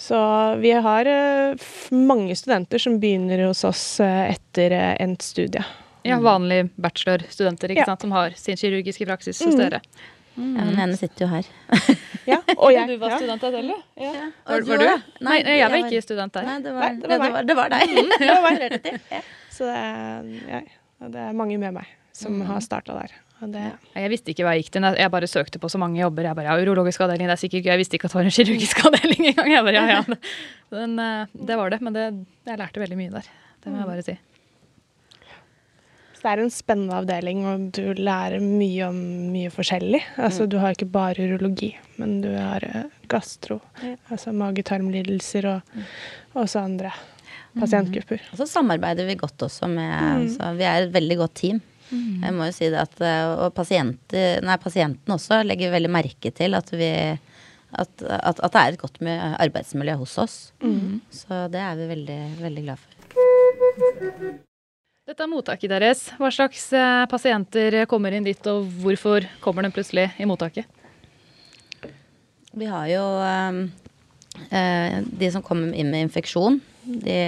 Så vi har eh, mange studenter som begynner hos oss eh, etter eh, endt studie. Ja, Vanlige bachelorstudenter ikke Ja. sant, som har sin kirurgiske praksis hos dere. Ja, men henne sitter jo her. *laughs* Ja, og jeg. Du var student der selv, du? Ja. Var, du var du? Nei, jeg var ikke student der. Nei, det var, Nei, det var det meg. var, det var deg. *laughs* Det var refererte. Ja. Så det er, ja, det er mange med meg som har starta der. Det, Jeg visste ikke hva jeg gikk til. Jeg bare søkte på så mange jobber. Jeg bare, ja, urologisk avdeling, det er sikkert gøy. Jeg visste ikke at det var en kirurgisk *laughs* avdeling engang. Jeg bare, ja, ja. *laughs* Men, eh, det var det, men det, jeg lærte veldig mye der. Det må jeg bare si. så det er en spennende avdeling, og du lærer mye om mye forskjellig. Altså, Du har ikke bare urologi, men du har eh, gastro, altså mage-tarmlidelser og også andre pasientgrupper. Og så samarbeider vi godt også med altså, Vi er et veldig godt team. Jeg må jo si det at eh, Og pasienter, nei, pasienten også legger veldig merke til at vi at, at, at det er et godt arbeidsmiljø hos oss. Så det er vi veldig, veldig glad for. Dette er mottaket deres. Hva slags eh, pasienter kommer inn dit, og hvorfor kommer de plutselig i mottaket? Vi har jo eh, eh, de som kommer inn med infeksjon. De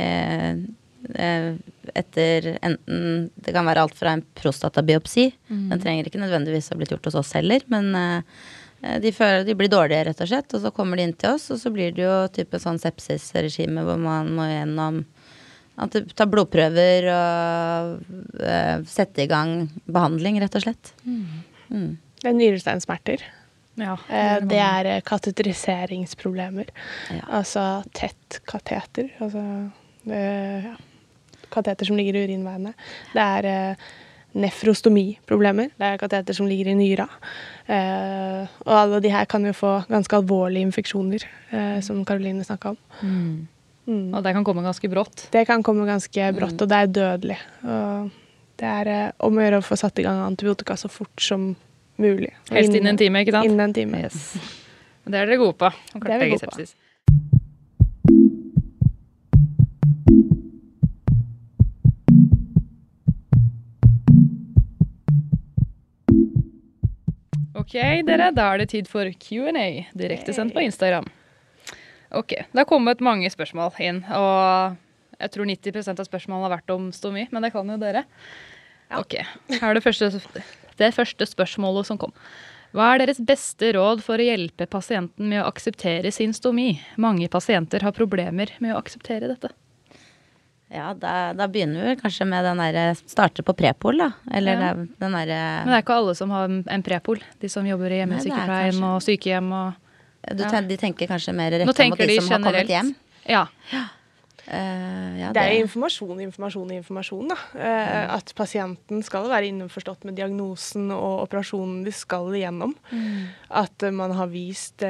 eh, etter enten Det kan være alt fra en prostatabiopsi. Den trenger ikke nødvendigvis ha blitt gjort hos oss heller, men eh, de, føler, de blir dårlige, rett og slett. Og så kommer de inn til oss, og så blir det jo type sånn sepsisregime hvor man må gjennom at ta blodprøver og eh, sette i gang behandling, rett og slett. Mm. Det er nyresteinsmerter. Ja, Eh, det er kateteriseringsproblemer. Ja. Altså tett kateter. Altså det, ja. Kateter som ligger i urinveiene. Det er eh, nefrostomiproblemer. Det er kateter som ligger i nyra. Eh, og alle de her kan jo få ganske alvorlige infeksjoner, eh, som Karoline snakka om. Mm. Og det kan komme ganske brått. Det kan komme ganske brått, og det er dødelig. Og det er eh, om å gjøre å få satt i gang antibiotika så fort som mulig. Helst innen en time, ikke sant? Innen en time. Yes. Det er dere gode på. Det er vi gode på. Ok, dere. Da er det tid for Q&A, direktesendt på Instagram. Ok, Det har kommet mange spørsmål inn, og jeg tror 90% av spørsmålene har vært om stomi, men det kan jo dere. Ok, Her er det første, det første spørsmålet som kom. Hva er deres beste råd for å hjelpe pasienten med å akseptere sin stomi? Mange pasienter har problemer med å akseptere dette. Ja, da, da begynner vi kanskje med den derre Starte på prepol, da. Eller Ja. den derre Men det er ikke alle som har en prepol. De som jobber i hjemmesykepleien kanskje- og sykehjem og ja. ten, De tenker kanskje mer rett retta mot de de som har kommet hjem? Ja. Ja. Eh, ja, Det er jo informasjon, informasjon, informasjon. Da. Eh, At pasienten skal være innforstått med diagnosen og operasjonen de skal igjennom. At uh, man har vist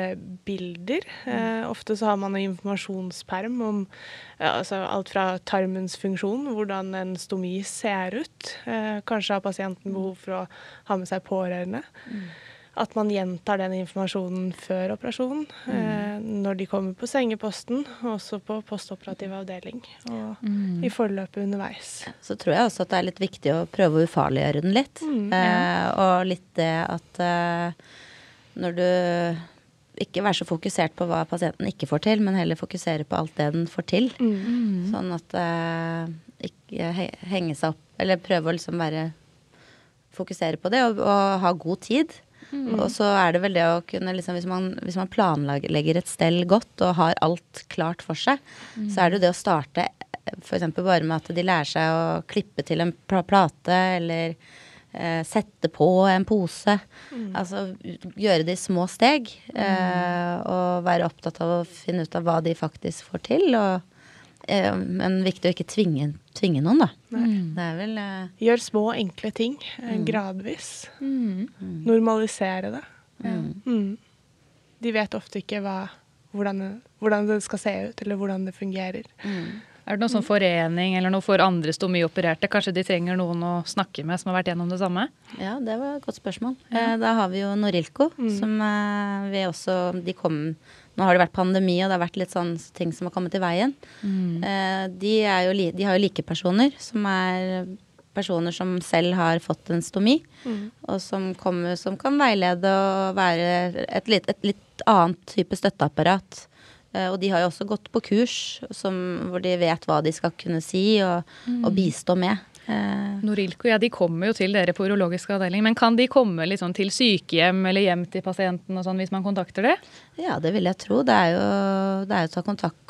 bilder. Eh, ofte så har man en informasjonsperm om altså alt fra tarmens funksjon, hvordan en stomi ser ut. Kanskje har pasienten behov for å ha med seg pårørende. At man gjentar den informasjonen før operasjonen, eh, når de kommer på sengeposten, og også på postoperativ avdeling, og i forløpet underveis. Så tror jeg også at det er litt viktig å prøve å ufarliggjøre den litt. eh, og litt det at eh, når du ikke være så fokusert på hva pasienten ikke får til, men heller fokusere på alt det den får til. Sånn at eh, ikke henge seg opp Eller prøve å liksom være Fokusere på det og, og ha god tid. Og så er det vel det å kunne liksom, hvis, man, hvis man planlegger et stell godt og har alt klart for seg, så er det jo det å starte f.eks. bare med at de lærer seg å klippe til en plate, eller eh, sette på en pose. Altså gjøre det i små steg. Eh, og være opptatt av å finne ut av hva de faktisk får til. Og, men viktig å ikke tvinge, tvinge noen, da. Det er vel uh... Gjør små, enkle ting mm. gradvis. Normalisere det. Mm. De vet ofte ikke hva, hvordan, hvordan det skal se ut, eller hvordan det fungerer. Er det noen sånn forening eller noe for andre stomiopererte? Kanskje de trenger noen å snakke med som har vært gjennom det samme? Ja, det var et godt spørsmål. Ja. da har vi jo Norilco, som eh, vi også De kom Nå har det vært pandemi, og det har vært litt sånn ting som har kommet i veien. Eh, de, er jo, de har jo likepersoner, som er personer som selv har fått en stomi, og som, kommer, som kan veilede og være et litt, et litt annet type støtteapparat. Eh, og de har jo også gått på kurs som, hvor de vet hva de skal kunne si og, og bistå med. Eh, Norilco ja, de kommer jo til dere på urologisk avdeling, men kan de komme liksom til sykehjem eller hjem til pasienten og sånn hvis man kontakter det? Ja, det vil jeg tro. Det er jo, det er jo å ta kontakt,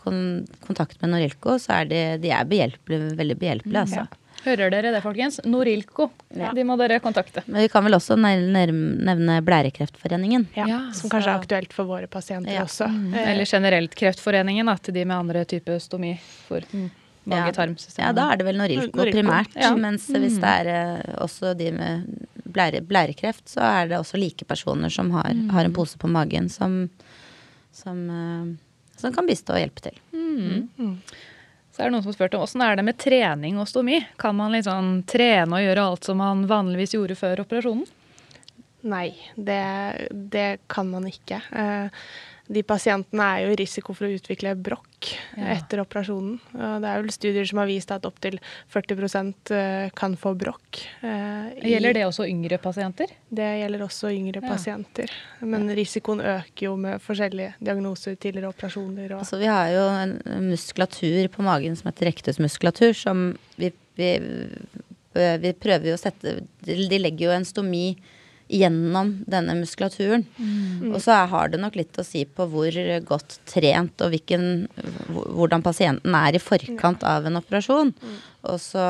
kontakt med Norilco, så er de, de er behjelpelige, veldig behjelpelige, altså. Hører dere det, folkens? Norilco. De må dere kontakte. Men vi kan vel også nevne Blærekreftforeningen. Ja, Ja, som kanskje er aktuelt for våre pasienter Ja. også. Mm. Eller generelt Kreftforeningen da, til de med andre typer stomi for mm, Ja. mage-tarmsystem. Ja, da er det vel Norilco, Norilco, primært. ja. Mens hvis det er eh, også de med blære, blærekreft, så er det også like personer som har, har en pose på magen, som, som, eh, som kan bistå og hjelpe til. Så er det noen som har spurt om åssen er det med trening og stomi? Kan man liksom trene og gjøre alt som man vanligvis gjorde før operasjonen? Nei, det, det kan man ikke. Eh, De pasientene er jo i risiko for å utvikle brokk Ja. etter operasjonen. Og det er vel studier som har vist at opptil 40 eh, kan få brokk. eh, Gjelder det også yngre pasienter? Det gjelder også yngre Ja. pasienter. Men risikoen øker jo med forskjellige diagnoser, tidligere operasjoner og Altså, vi har jo en muskulatur på magen som heter rektusmuskulatur, som vi, vi, vi prøver jo å sette De de legger jo en stomi gjennom denne muskulaturen. Og så har det nok litt å si på hvor godt trent og hvilken, hvordan pasienten er i forkant av en operasjon. Og så,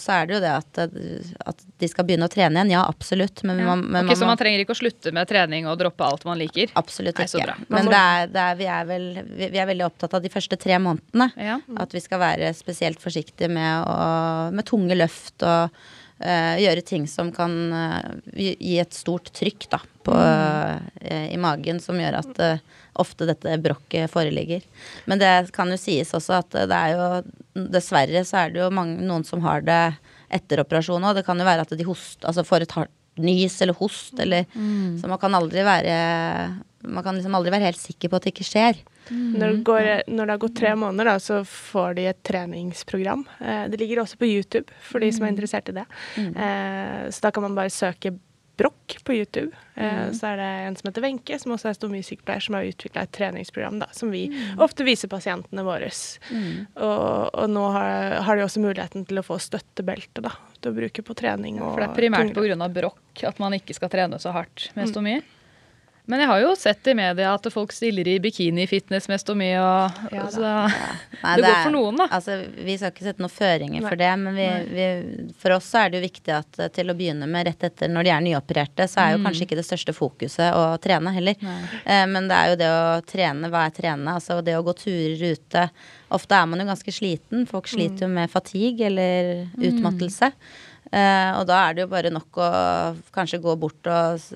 så er det jo det at, at de skal begynne å trene igjen. Ja, absolutt. Men, man, men Ok, Så man trenger ikke å slutte med trening og droppe alt man liker? Absolutt ikke. Nei, Men det er, det er, vi, er vel, vi, vi er veldig opptatt av de første tre månedene. Ja. At vi skal være spesielt forsiktige med, å, med tunge løft og gjøre ting som kan eh, gi et stort trykk da, på, eh, i magen, som gjør at eh, ofte dette brokket foreligger. Men det kan jo sies også at det er jo Dessverre så er det jo mange, noen som har det etter operasjon òg. Det kan jo være at de host, altså får et hardt nys eller host, eller Så man kan aldri være Man kan liksom aldri være helt sikker på at det ikke skjer. Når, det går, når det har gått tre måneder, da, så får de et treningsprogram. Eh, det ligger også på YouTube for de som er interessert i det. Eh, så da kan man bare søke brokk på YouTube. Eh, Så er det en som heter Wenche, som også er stomysykepleier, som har utvikla et treningsprogram da, som vi ofte viser pasientene våre. Og, og nå har, har de også muligheten til å få støttebelte da, til å bruke på trening. Og For det er primært pga. brokk at man ikke skal trene så hardt med Mm. Men jeg har jo sett i media at folk stiller i bikini-fitness mest og mye. og Ja så ja. *laughs* Nei, Det går for noen, da. Altså, vi skal ikke sette noen føringer Nei. for det, men vi, vi, for oss så er det jo viktig at eh, til å begynne med rett etter når de er nyopererte, så er jo kanskje ikke det største fokuset å trene heller. Eh, men det er jo det å trene, hva er trene? Altså det å gå turer ute. Ofte er man jo ganske sliten. Folk sliter jo med fatigue eller utmattelse. Eh, og da er det jo bare nok å kanskje gå bort og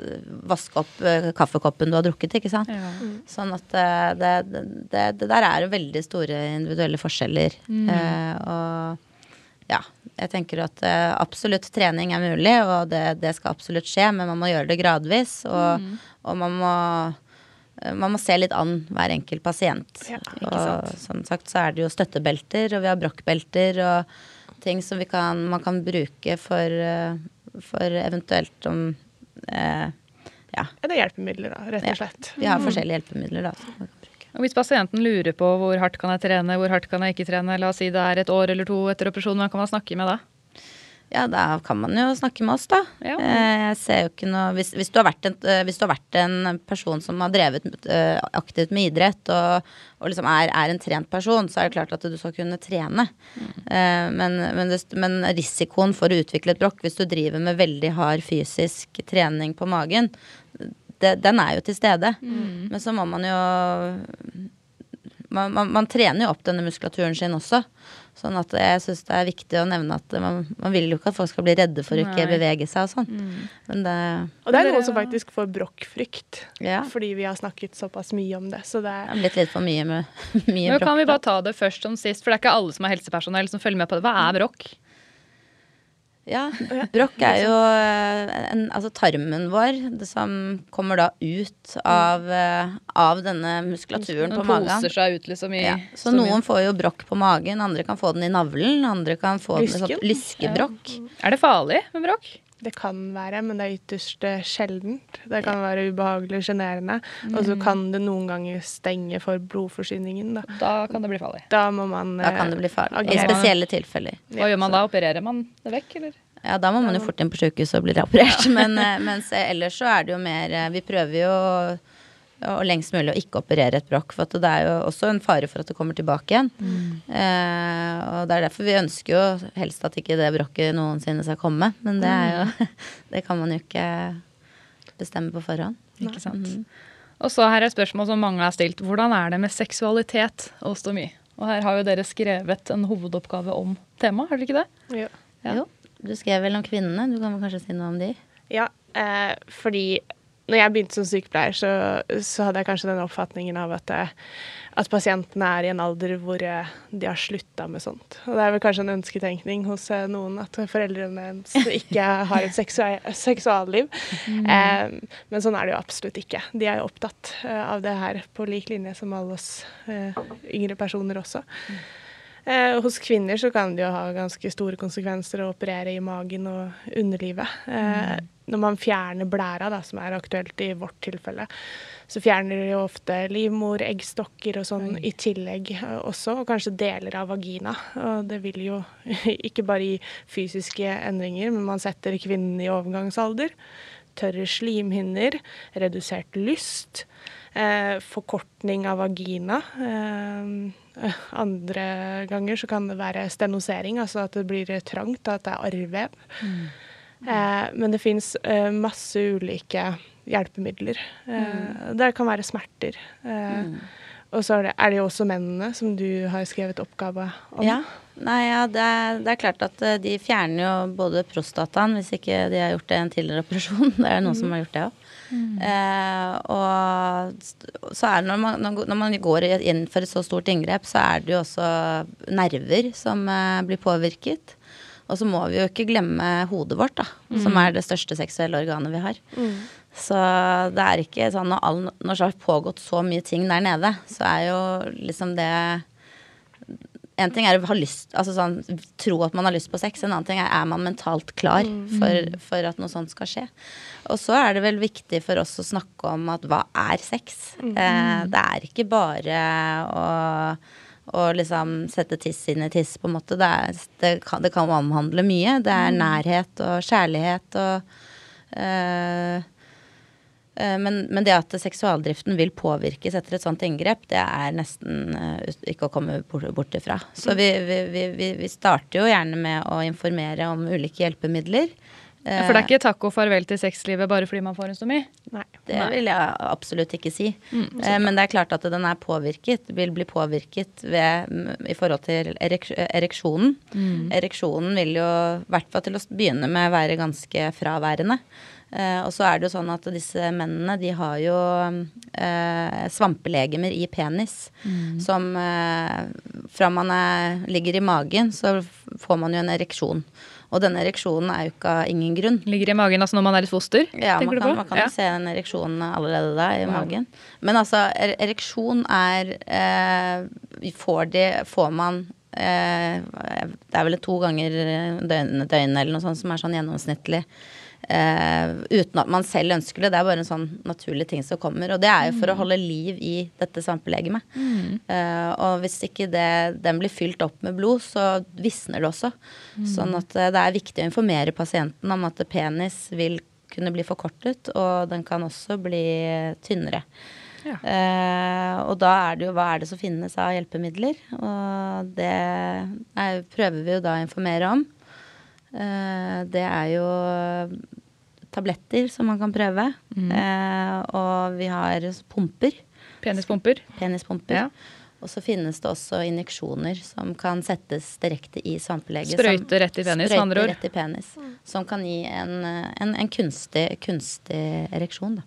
vaske opp eh, kaffekoppen du har drukket, ikke sant. ja. Sånn at eh, det, det, det, det der er jo veldig store individuelle forskjeller. Eh, og ja, jeg tenker at eh, absolutt trening er mulig, og det, det skal absolutt skje, men man må gjøre det gradvis. Og, og man må man må se litt an hver enkelt pasient. Ja, ikke og som sagt så er det jo støttebelter, og vi har brokkbelter og ting som vi kan, man kan bruke for, eh, for eventuelt om eh, Ja, Ja, det er hjelpemidler, da, rett og slett. vi har forskjellige hjelpemidler da. Som man kan bruke. Og hvis pasienten lurer på hvor hardt kan jeg trene, hvor hardt kan jeg ikke trene, la oss si det er et år eller to etter operasjonen, hvem kan man snakke med da? Ja, da kan man jo snakke med oss, da. Ja. Eh, Jeg ser jo ikke noe Hvis, hvis, du en, eh, hvis du har vært en person som har drevet eh, aktivt med idrett, og, og liksom er, er en trent person, så er det klart at du skal kunne trene. Mm. Men, men, men risikoen for å utvikle et brokk hvis du driver med veldig hard fysisk trening på magen, det, den er jo til stede. Men så må man jo man, man, man trener jo opp denne muskulaturen sin også. Sånn at jeg syns det er viktig å nevne at man, man vil jo ikke at folk skal bli redde for å ikke Nei. bevege seg og sånn. Men det Og det er noen som faktisk får brokkfrykt, Ja. fordi vi har snakket såpass mye om det. Så det er blitt litt for mye med *laughs* mye Nå kan vi bare ta det først som sist, for det er ikke alle som er helsepersonell som følger med på det. Hva er brokk? Ja, *laughs* brokk er jo eh, en, altså tarmen vår det som kommer da ut av, eh, av denne muskulaturen på Den magen. poser seg ut liksom i Ja. Så noen får jo brokk på magen, andre kan få den i navlen, andre kan få den med sånn Lysken? lyskebrokk. Er det farlig med brokk? Det kan være, men det er ytterst eh, sjeldent. Det kan være ubehagelig, sjenerende. Og så kan det noen ganger stenge for blodforsyningen. Da, Da kan det bli farlig. da må man Da kan det bli farlig. I spesielle tilfeller. Hva gjør man da? Opererer man det vekk, eller? Ja, da må man jo fort inn på sykehus og bli reoperert. *laughs* Men, eh, mens eh, ellers så er det jo mer eh, Vi prøver jo og lengst mulig å ikke operere et brokk, for at det er jo også en fare for at det kommer tilbake igjen. Eh, og det er derfor vi ønsker jo helst at ikke det brokket noensinne skal komme. Men det er jo *laughs* Det kan man jo ikke bestemme på forhånd. Ikke sant? Og så her er et spørsmål som mange har stilt. Hvordan er det med seksualitet og stomi? Og her har jo dere skrevet en hovedoppgave om temaet, har dere ikke det? Jo. Ja. Jo, du skrev vel om kvinnene. Du kan vel kanskje si noe om de? Ja, eh, fordi når jeg begynte som sykepleier, så, så hadde jeg kanskje den oppfatningen av at, eh, at pasientene er i en alder hvor eh, de har slutta med sånt. Og det er vel kanskje en ønsketenkning hos eh, noen at foreldrene ikke har et seksua- seksualliv. Eh, men sånn er det jo absolutt ikke. De er jo opptatt av det her på lik linje som alle oss eh, yngre personer også. Eh, hos kvinner så kan det jo ha ganske store konsekvenser å operere i magen og underlivet. Eh, Når man fjerner blæra, da, som er aktuelt i vårt tilfelle, så fjerner de jo ofte livmor, eggstokker og sånn i tillegg eh, også, og kanskje deler av vagina. Og det vil jo *laughs* ikke bare gi fysiske endringer, men man setter kvinnen i overgangsalder. Tørre slimhinner, redusert lyst, eh, forkortning av vagina. Eh, *laughs* andre ganger så kan det være stenosering, altså at det blir trangt, at det er arrvev. Eh, men det fins eh, masse ulike hjelpemidler. Eh, Det kan være smerter. Eh, Og så er det, er det jo også mennene som du har skrevet oppgave om. Ja. Nei, ja, det er, det er klart at eh, de fjerner jo både prostataen, hvis ikke de har gjort det i en tidligere operasjon. *laughs* Det er noen som har gjort det òg. Eh, og så er det når man, når man går inn for et så stort inngrep, så er det jo også nerver som eh, blir påvirket. Og så må vi jo ikke glemme hodet vårt, da, som er det største seksuelle organet vi har. Så det er ikke sånn når, all, når det har pågått så mye ting der nede, så er jo liksom det en ting er å ha lyst, altså sånn, tro at man har lyst på sex, en annen ting er er man mentalt klar for, for at noe sånt skal skje. Og så er det vel viktig for oss å snakke om at hva er sex? Eh, det er ikke bare å, å liksom sette tiss inn i tiss, på en måte. Det, er, det, kan, det kan omhandle mye. Det er nærhet og kjærlighet og øh, øh, Men, men det at seksualdriften vil påvirkes etter et sånt inngrep, det er nesten øh, ikke å komme bort, bort ifra. Så vi, vi, vi, vi- vi starter jo gjerne med å informere om ulike hjelpemidler. Ja, For det er ikke takk og farvel til sexlivet bare fordi man får en stomi? Nei. Det vil jeg absolutt ikke si. Mm, Men det er klart at den er påvirket, vil bli påvirket ved, i forhold til erek ereksjonen. Ereksjonen vil jo, i hvert fall til å begynne med, være ganske fraværende. Eh, og så er det jo sånn at disse mennene, de har jo eh, svampelegemer i penis. Som eh, fra man er, ligger i magen, så får man jo en ereksjon. Og denne ereksjonen er jo ikke av ingen grunn. Ligger i magen altså når man er et foster? Ja, man kan, man kan jo Ja. se den ereksjonen allerede da i magen. Men altså, er, ereksjon er eh, får, de, får man eh, Det er vel to ganger døgnet døgn eller noe sånt som er sånn gjennomsnittlig. Eh, uten at man selv ønsker det. Det er bare en sånn naturlig ting som kommer. Og det er jo for å holde liv i dette svampelegemet. Eh, og hvis ikke det, den blir fylt opp med blod, så visner det også. Sånn at eh, det er viktig å informere pasienten om at penis vil kunne bli forkortet, og den kan også bli tynnere. Ja. Uh, og da er det jo hva er det som finnes av hjelpemidler, og det er, prøver vi jo da å informere om. Eh, det er jo tabletter som man kan prøve, Mm. og vi har pumper, Penispumper. penispumper. Ja. Og så finnes det også injeksjoner som kan settes direkte i svampeleget. Sprøyte rett i penis, andre ord. rett i penis. Som kan gi en, eh, en, en kunstig, kunstig ereksjon, da.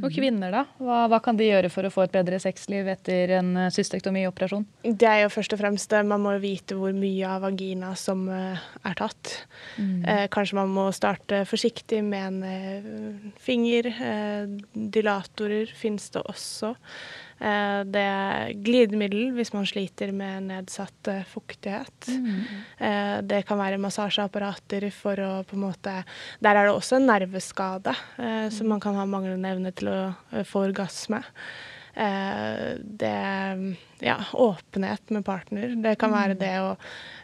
Og kvinner, da? Hva, hva kan de gjøre for å få et bedre sexliv etter en eh, cystektomioperasjon? Det er jo først og fremst det. Man må vite hvor mye av vagina som eh, er tatt. Eh, kanskje man må starte forsiktig med en eh, finger. Eh, dilatorer finnes det også. Eh, det er glidemiddel hvis man sliter med nedsatt eh, fuktighet. Eh, det kan være massasjeapparater for å på en måte Der er det også en nerveskade, eh, så man kan ha manglende evne til å få orgasme. Eh, det Ja, åpenhet med partner. Det kan være det å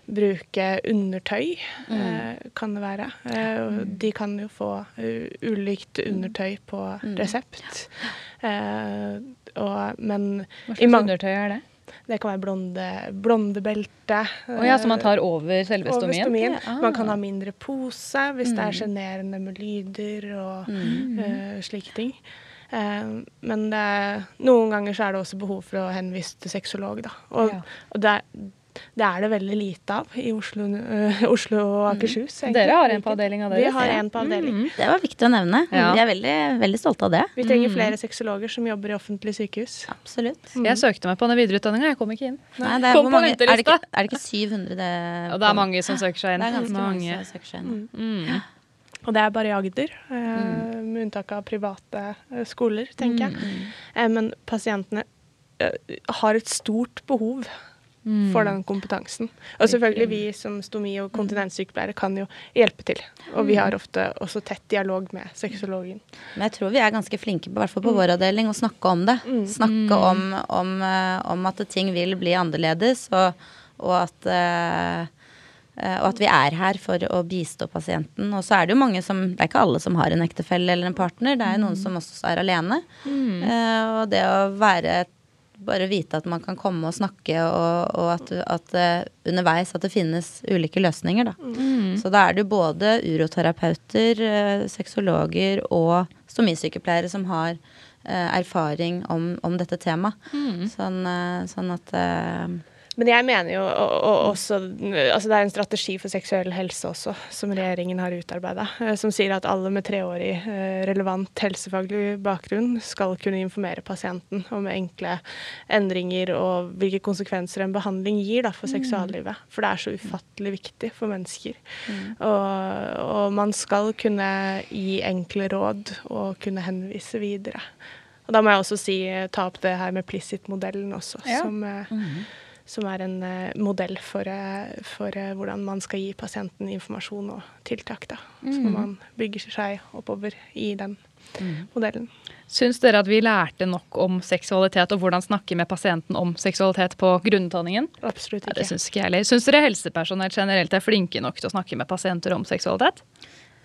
bruke undertøy, eh, kan det være. Eh, de kan jo få ulikt undertøy på resept. Eh, og, men Hva slags undertøy er det? det kan være blonde, blondebelte. Oh, ja, så man tar over selve over stomien? stomien. Ah. Man kan ha mindre pose hvis det er Mm. sjenerende med lyder og eh, slike ting. Uh, men det noen ganger så er det også behov for å henvise til sexolog. Da. Og, Ja. og det, det er det veldig lite av i Oslo, uh, Oslo og Akershus. Mm. Dere har en på avdelinga Vi har en på avdeling. Mm. Det var viktig å nevne. Ja. Vi er veldig, veldig stolte av det. Vi trenger flere sexologer som jobber i offentlige sykehus. Absolutt. Jeg søkte meg på den videreutdanninga, jeg kom ikke inn. Nei, det er, Kom hvor på mange, er, det ikke, er det ikke 700 det Og det er mange som søker seg inn. Det er ganske mange, mange. som søker seg inn. Mm. Og det er bare i Agder, eh, med unntak av private eh, skoler, tenker jeg. Eh, men pasientene eh, har et stort behov for den kompetansen. Og selvfølgelig vi som stomi- og kontinenssykepleiere kan jo hjelpe til. Og vi har ofte også tett dialog med sexologen. Men jeg tror vi er ganske flinke, i hvert fall på vår avdeling, å snakke om det. Snakke om, om, eh, om at ting vil bli annerledes, og, og at eh, eh, og at vi er her for å bistå pasienten. Og så er det jo mange som Det er ikke alle som har en ektefelle eller en partner. Det er jo noen som også er alene. Eh, og det å være bare vite at man kan komme og snakke, og, og at, at eh, underveis at det finnes ulike løsninger, da. Så da er det både uroterapeuter, eh, sexologer og stomisykepleiere som har eh, erfaring om, om dette temaet. Sånn, eh, sånn at Men jeg mener jo og, og også Altså det er en strategi for seksuell helse også, som regjeringen har utarbeida, som sier at alle med treårig eh, relevant helsefaglig bakgrunn skal kunne informere pasienten om enkle endringer og hvilke konsekvenser en behandling gir da, for seksuallivet. For det er så ufattelig viktig for mennesker. Og, og man skal kunne gi enkle råd og kunne henvise videre. Og da må jeg også si, ta opp det her med Plissit-modellen også, Ja. som eh, som er en eh, modell for, eh, for eh, hvordan man skal gi pasienten informasjon og tiltak. Da. Så man bygger seg oppover i den modellen. Syns dere at vi lærte nok om seksualitet og hvordan snakke med pasienten om seksualitet på grunnutdanningen? Absolutt Ja, ikke. det syns ikke jeg heller. Syns dere helsepersonell generelt er flinke nok til å snakke med pasienter om seksualitet?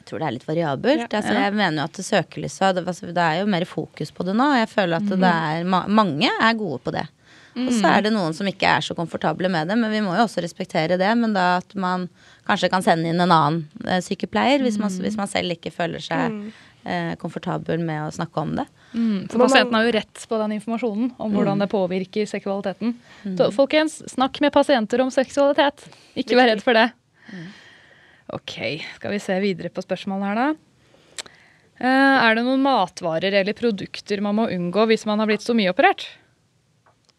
Jeg tror det er litt variabelt. Ja. Altså, jeg mener jo at søkelyset det, altså, det er jo mer fokus på det nå. Jeg føler at det er, ma mange er gode på det. Og så er det noen som ikke er så komfortable med det, men vi må jo også respektere det. Men da at man kanskje kan sende inn en annen eh, sykepleier hvis man, hvis man selv ikke føler seg eh, komfortabel med å snakke om det. Mm, for pasienten har jo rett på den informasjonen om hvordan det påvirker seksualiteten. Så folkens, snakk med pasienter om seksualitet. Ikke vær redd for det. Ok, skal vi se videre på spørsmålene her, da. Eh, er det noen matvarer eller produkter man må unngå hvis man har blitt stomioperert?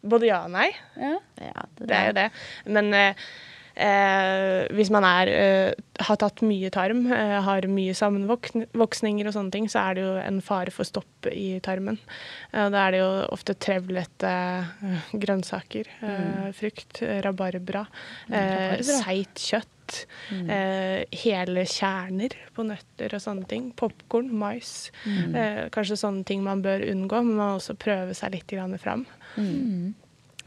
Både ja og nei. Ja. Ja, Det er jo det. Men eh, eh, hvis man er, eh, har tatt mye tarm, eh, har mye sammenvoksninger og sånne ting, så er det jo en fare for stopp i tarmen. Eh, da er det jo ofte trevlete eh, grønnsaker, eh, frukt, rabarbra, eh, seigt kjøtt. Eh, hele kjerner på nøtter og sånne ting. Popkorn, mais. Eh, kanskje sånne ting man bør unngå, men man må også prøve seg litt grann fram.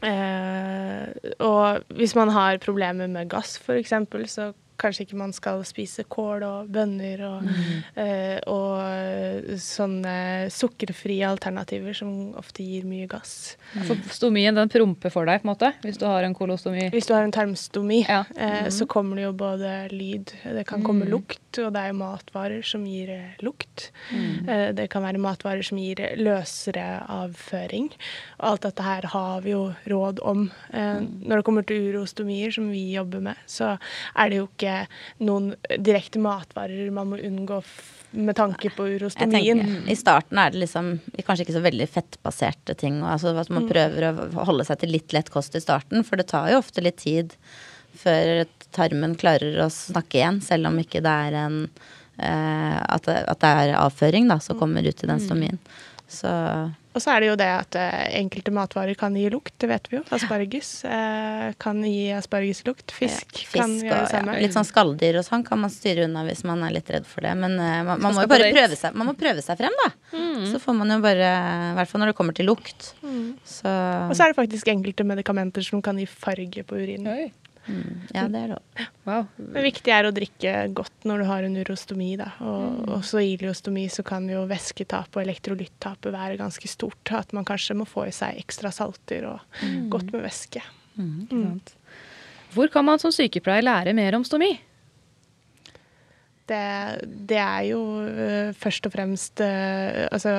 Eh, og hvis man har problemer med gass, f.eks., så kanskje ikke man skal spise kål og bønner og, eh, og sånne sukkerfrie alternativer som ofte gir mye gass. For stomien den promper for deg, på en måte, hvis du har en kolostomi. Hvis du har en tarmstomi, Ja. eh, så kommer det jo både lyd, det kan komme lukt, og det er jo matvarer som gir eh, lukt. Eh, det kan være matvarer som gir løsere avføring. Og alt dette her har vi jo råd om. Eh, når det kommer til urostomier, som vi jobber med, så er det jo ikke noen direkte matvarer man må unngå med tanke på Jeg urostomien. tenker, I starten er det liksom kanskje ikke så veldig fettbaserte ting. Altså, at man prøver å holde seg til litt lett kost i starten, for det tar jo ofte litt tid før tarmen klarer å snakke igjen, selv om ikke det er en eh, at, det, at det er avføring da, som kommer ut i den stomien. Så Og så er det jo det at eh, enkelte matvarer kan gi lukt, det vet vi jo. Asparges eh, kan gi aspargeslukt. Fisk, ja, kan fisk gjøre det samme. ja, litt sånn skalldyr og sånn kan man styre unna hvis man er litt redd for det. Men eh, man, man må jo bare prøve seg, man må prøve seg frem, da. Så får man jo bare I hvert fall når det kommer til lukt. Så Og så er det faktisk enkelte medikamenter som kan gi farge på urinen. Oi. Ja, det er lov. Wow. Det viktige er å drikke godt når du har en urostomi. Da. Og også i iliostomi så kan jo væsketap og elektrolyttapet være ganske stort. At man kanskje må få i seg ekstra salter og godt med væske. Ikke sant. Hvor kan man som sykepleier lære mer om stomi? Det, det er jo uh, først og fremst uh, Altså,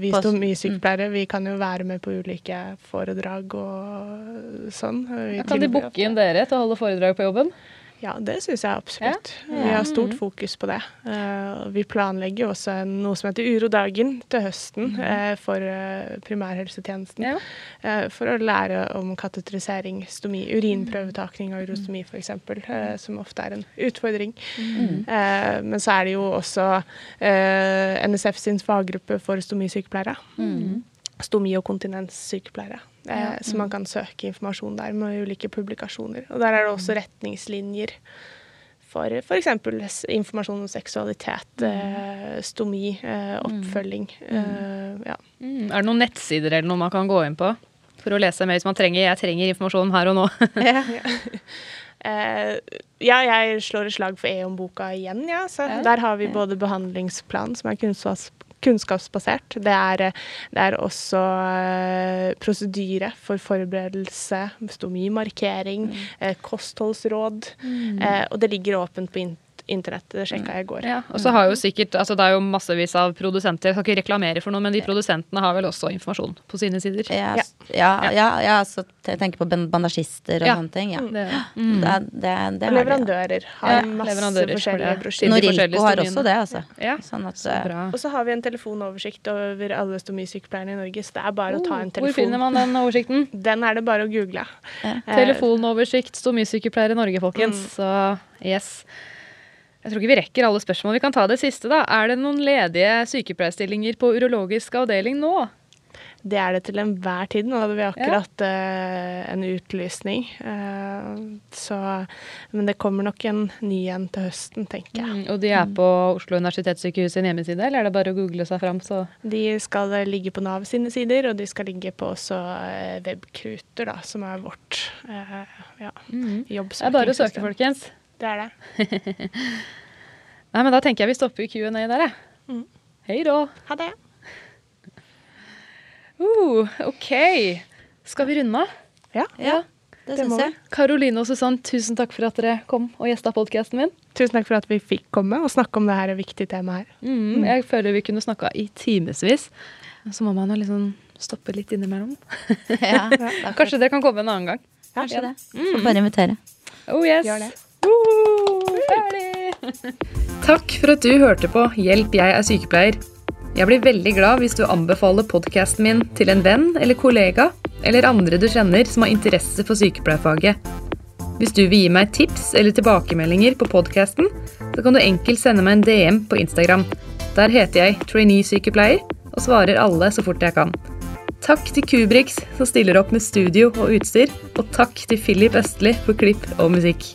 vi På- sykepleiere. vi kan jo være med på ulike foredrag og sånn. Vi Kan de booke inn dere til å holde foredrag på jobben? Ja, det syns jeg absolutt. Vi har stort fokus på det. Eh, vi planlegger jo også noe som heter Urodagen til høsten eh, for eh, primærhelsetjenesten. Ja. For å lære om kateterisering, stomi, urinprøvetaking og urostomi f.eks., som ofte er en utfordring. Mm. men så er det jo også NSF sin faggruppe for stomisykepleiere. Stomi- og kontinenssykepleiere. Eh, Så man kan søke informasjon der med ulike publikasjoner. Og der er det også retningslinjer for f.eks. informasjon om seksualitet, eh, stomi, eh, oppfølging. Eh, ja. Mm. Er det noen nettsider eller noe man kan gå inn på for å lese mer hvis man trenger Jeg trenger informasjon her og nå. *laughs* Eh, ja, jeg slår et slag for E-om-boka igjen, ja. Så der har vi både behandlingsplan, som er kunnskapsbasert. Det er, det er også eh, prosedyre for forberedelse, stomimarkering, eh, kostholdsråd. Eh, og det ligger åpent på in internett. Det sjekka jeg i går. Ja, og så har jo sikkert, altså Det er jo massevis av produsenter, jeg skal ikke reklamere for noe, men de produsentene har vel også informasjon på sine sider. Ja, Ja. ja, ja, ja så jeg tenker på ban- bandasjister og Ja. sånne ting. Ja. Det, Det, mm. er- det, det Og leverandører har Ja, masse leverandører forskjellige brosjyrer. Norilco har også det, altså. Ja, Sånn at, så bra. Og så har vi en telefonoversikt over alle stomisykepleierne i Norge, så det er bare å ta en telefon. Hvor finner man den oversikten? *laughs* Den er det bare å google. Ja. Eh, Telefonoversikt stomisykepleiere i Norge, folkens. Mm. Så yes. Jeg tror ikke vi rekker alle spørsmål. Vi kan ta det siste, da. Er det noen ledige sykepleierstillinger på urologisk avdeling nå? Det er det til enhver tid. Nå hadde vi akkurat eh, en utlysning. Uh, så, men det kommer nok en ny en til høsten, tenker jeg. Mm, og de er på Oslo universitetssykehus sin hjemmeside, eller er det bare å google seg fram, så De skal eh, ligge på Nav sine sider, og de skal ligge på også Webkruter, da, som er vårt uh, ja, mm. Det er bare å søke, folkens. Det er det. *laughs* Nei, men Da tenker jeg vi stopper Q&A der, jeg. Mm. Hei da. Ha det. Uh, OK. Skal vi runde av? Ja. Ja, det Det syns jeg. Karoline og Susann, tusen takk for at dere kom og gjesta podkasten min. Tusen takk for at vi fikk komme og snakke om det her viktige temaet her. Mm, jeg føler vi kunne snakka i timevis. Så må man jo liksom stoppe litt innimellom. *laughs* Ja, *laughs* Kanskje dere kan komme en annen gang. Kanskje det. Får bare invitere. Oh yes. Gjør det. Ferdig. Takk for at du hørte på Hjelp, jeg er sykepleier. Jeg blir veldig glad hvis du anbefaler podkasten min til en venn eller kollega, eller andre du kjenner som har interesse for sykepleierfaget. Hvis du vil gi meg tips eller tilbakemeldinger på podkasten, så kan du enkelt sende meg en DM på Instagram. Der heter jeg trainee-sykepleier og svarer alle så fort jeg kan. Takk til Kubrix som stiller opp med studio og utstyr, og takk til Philip Østli for klipp og musikk.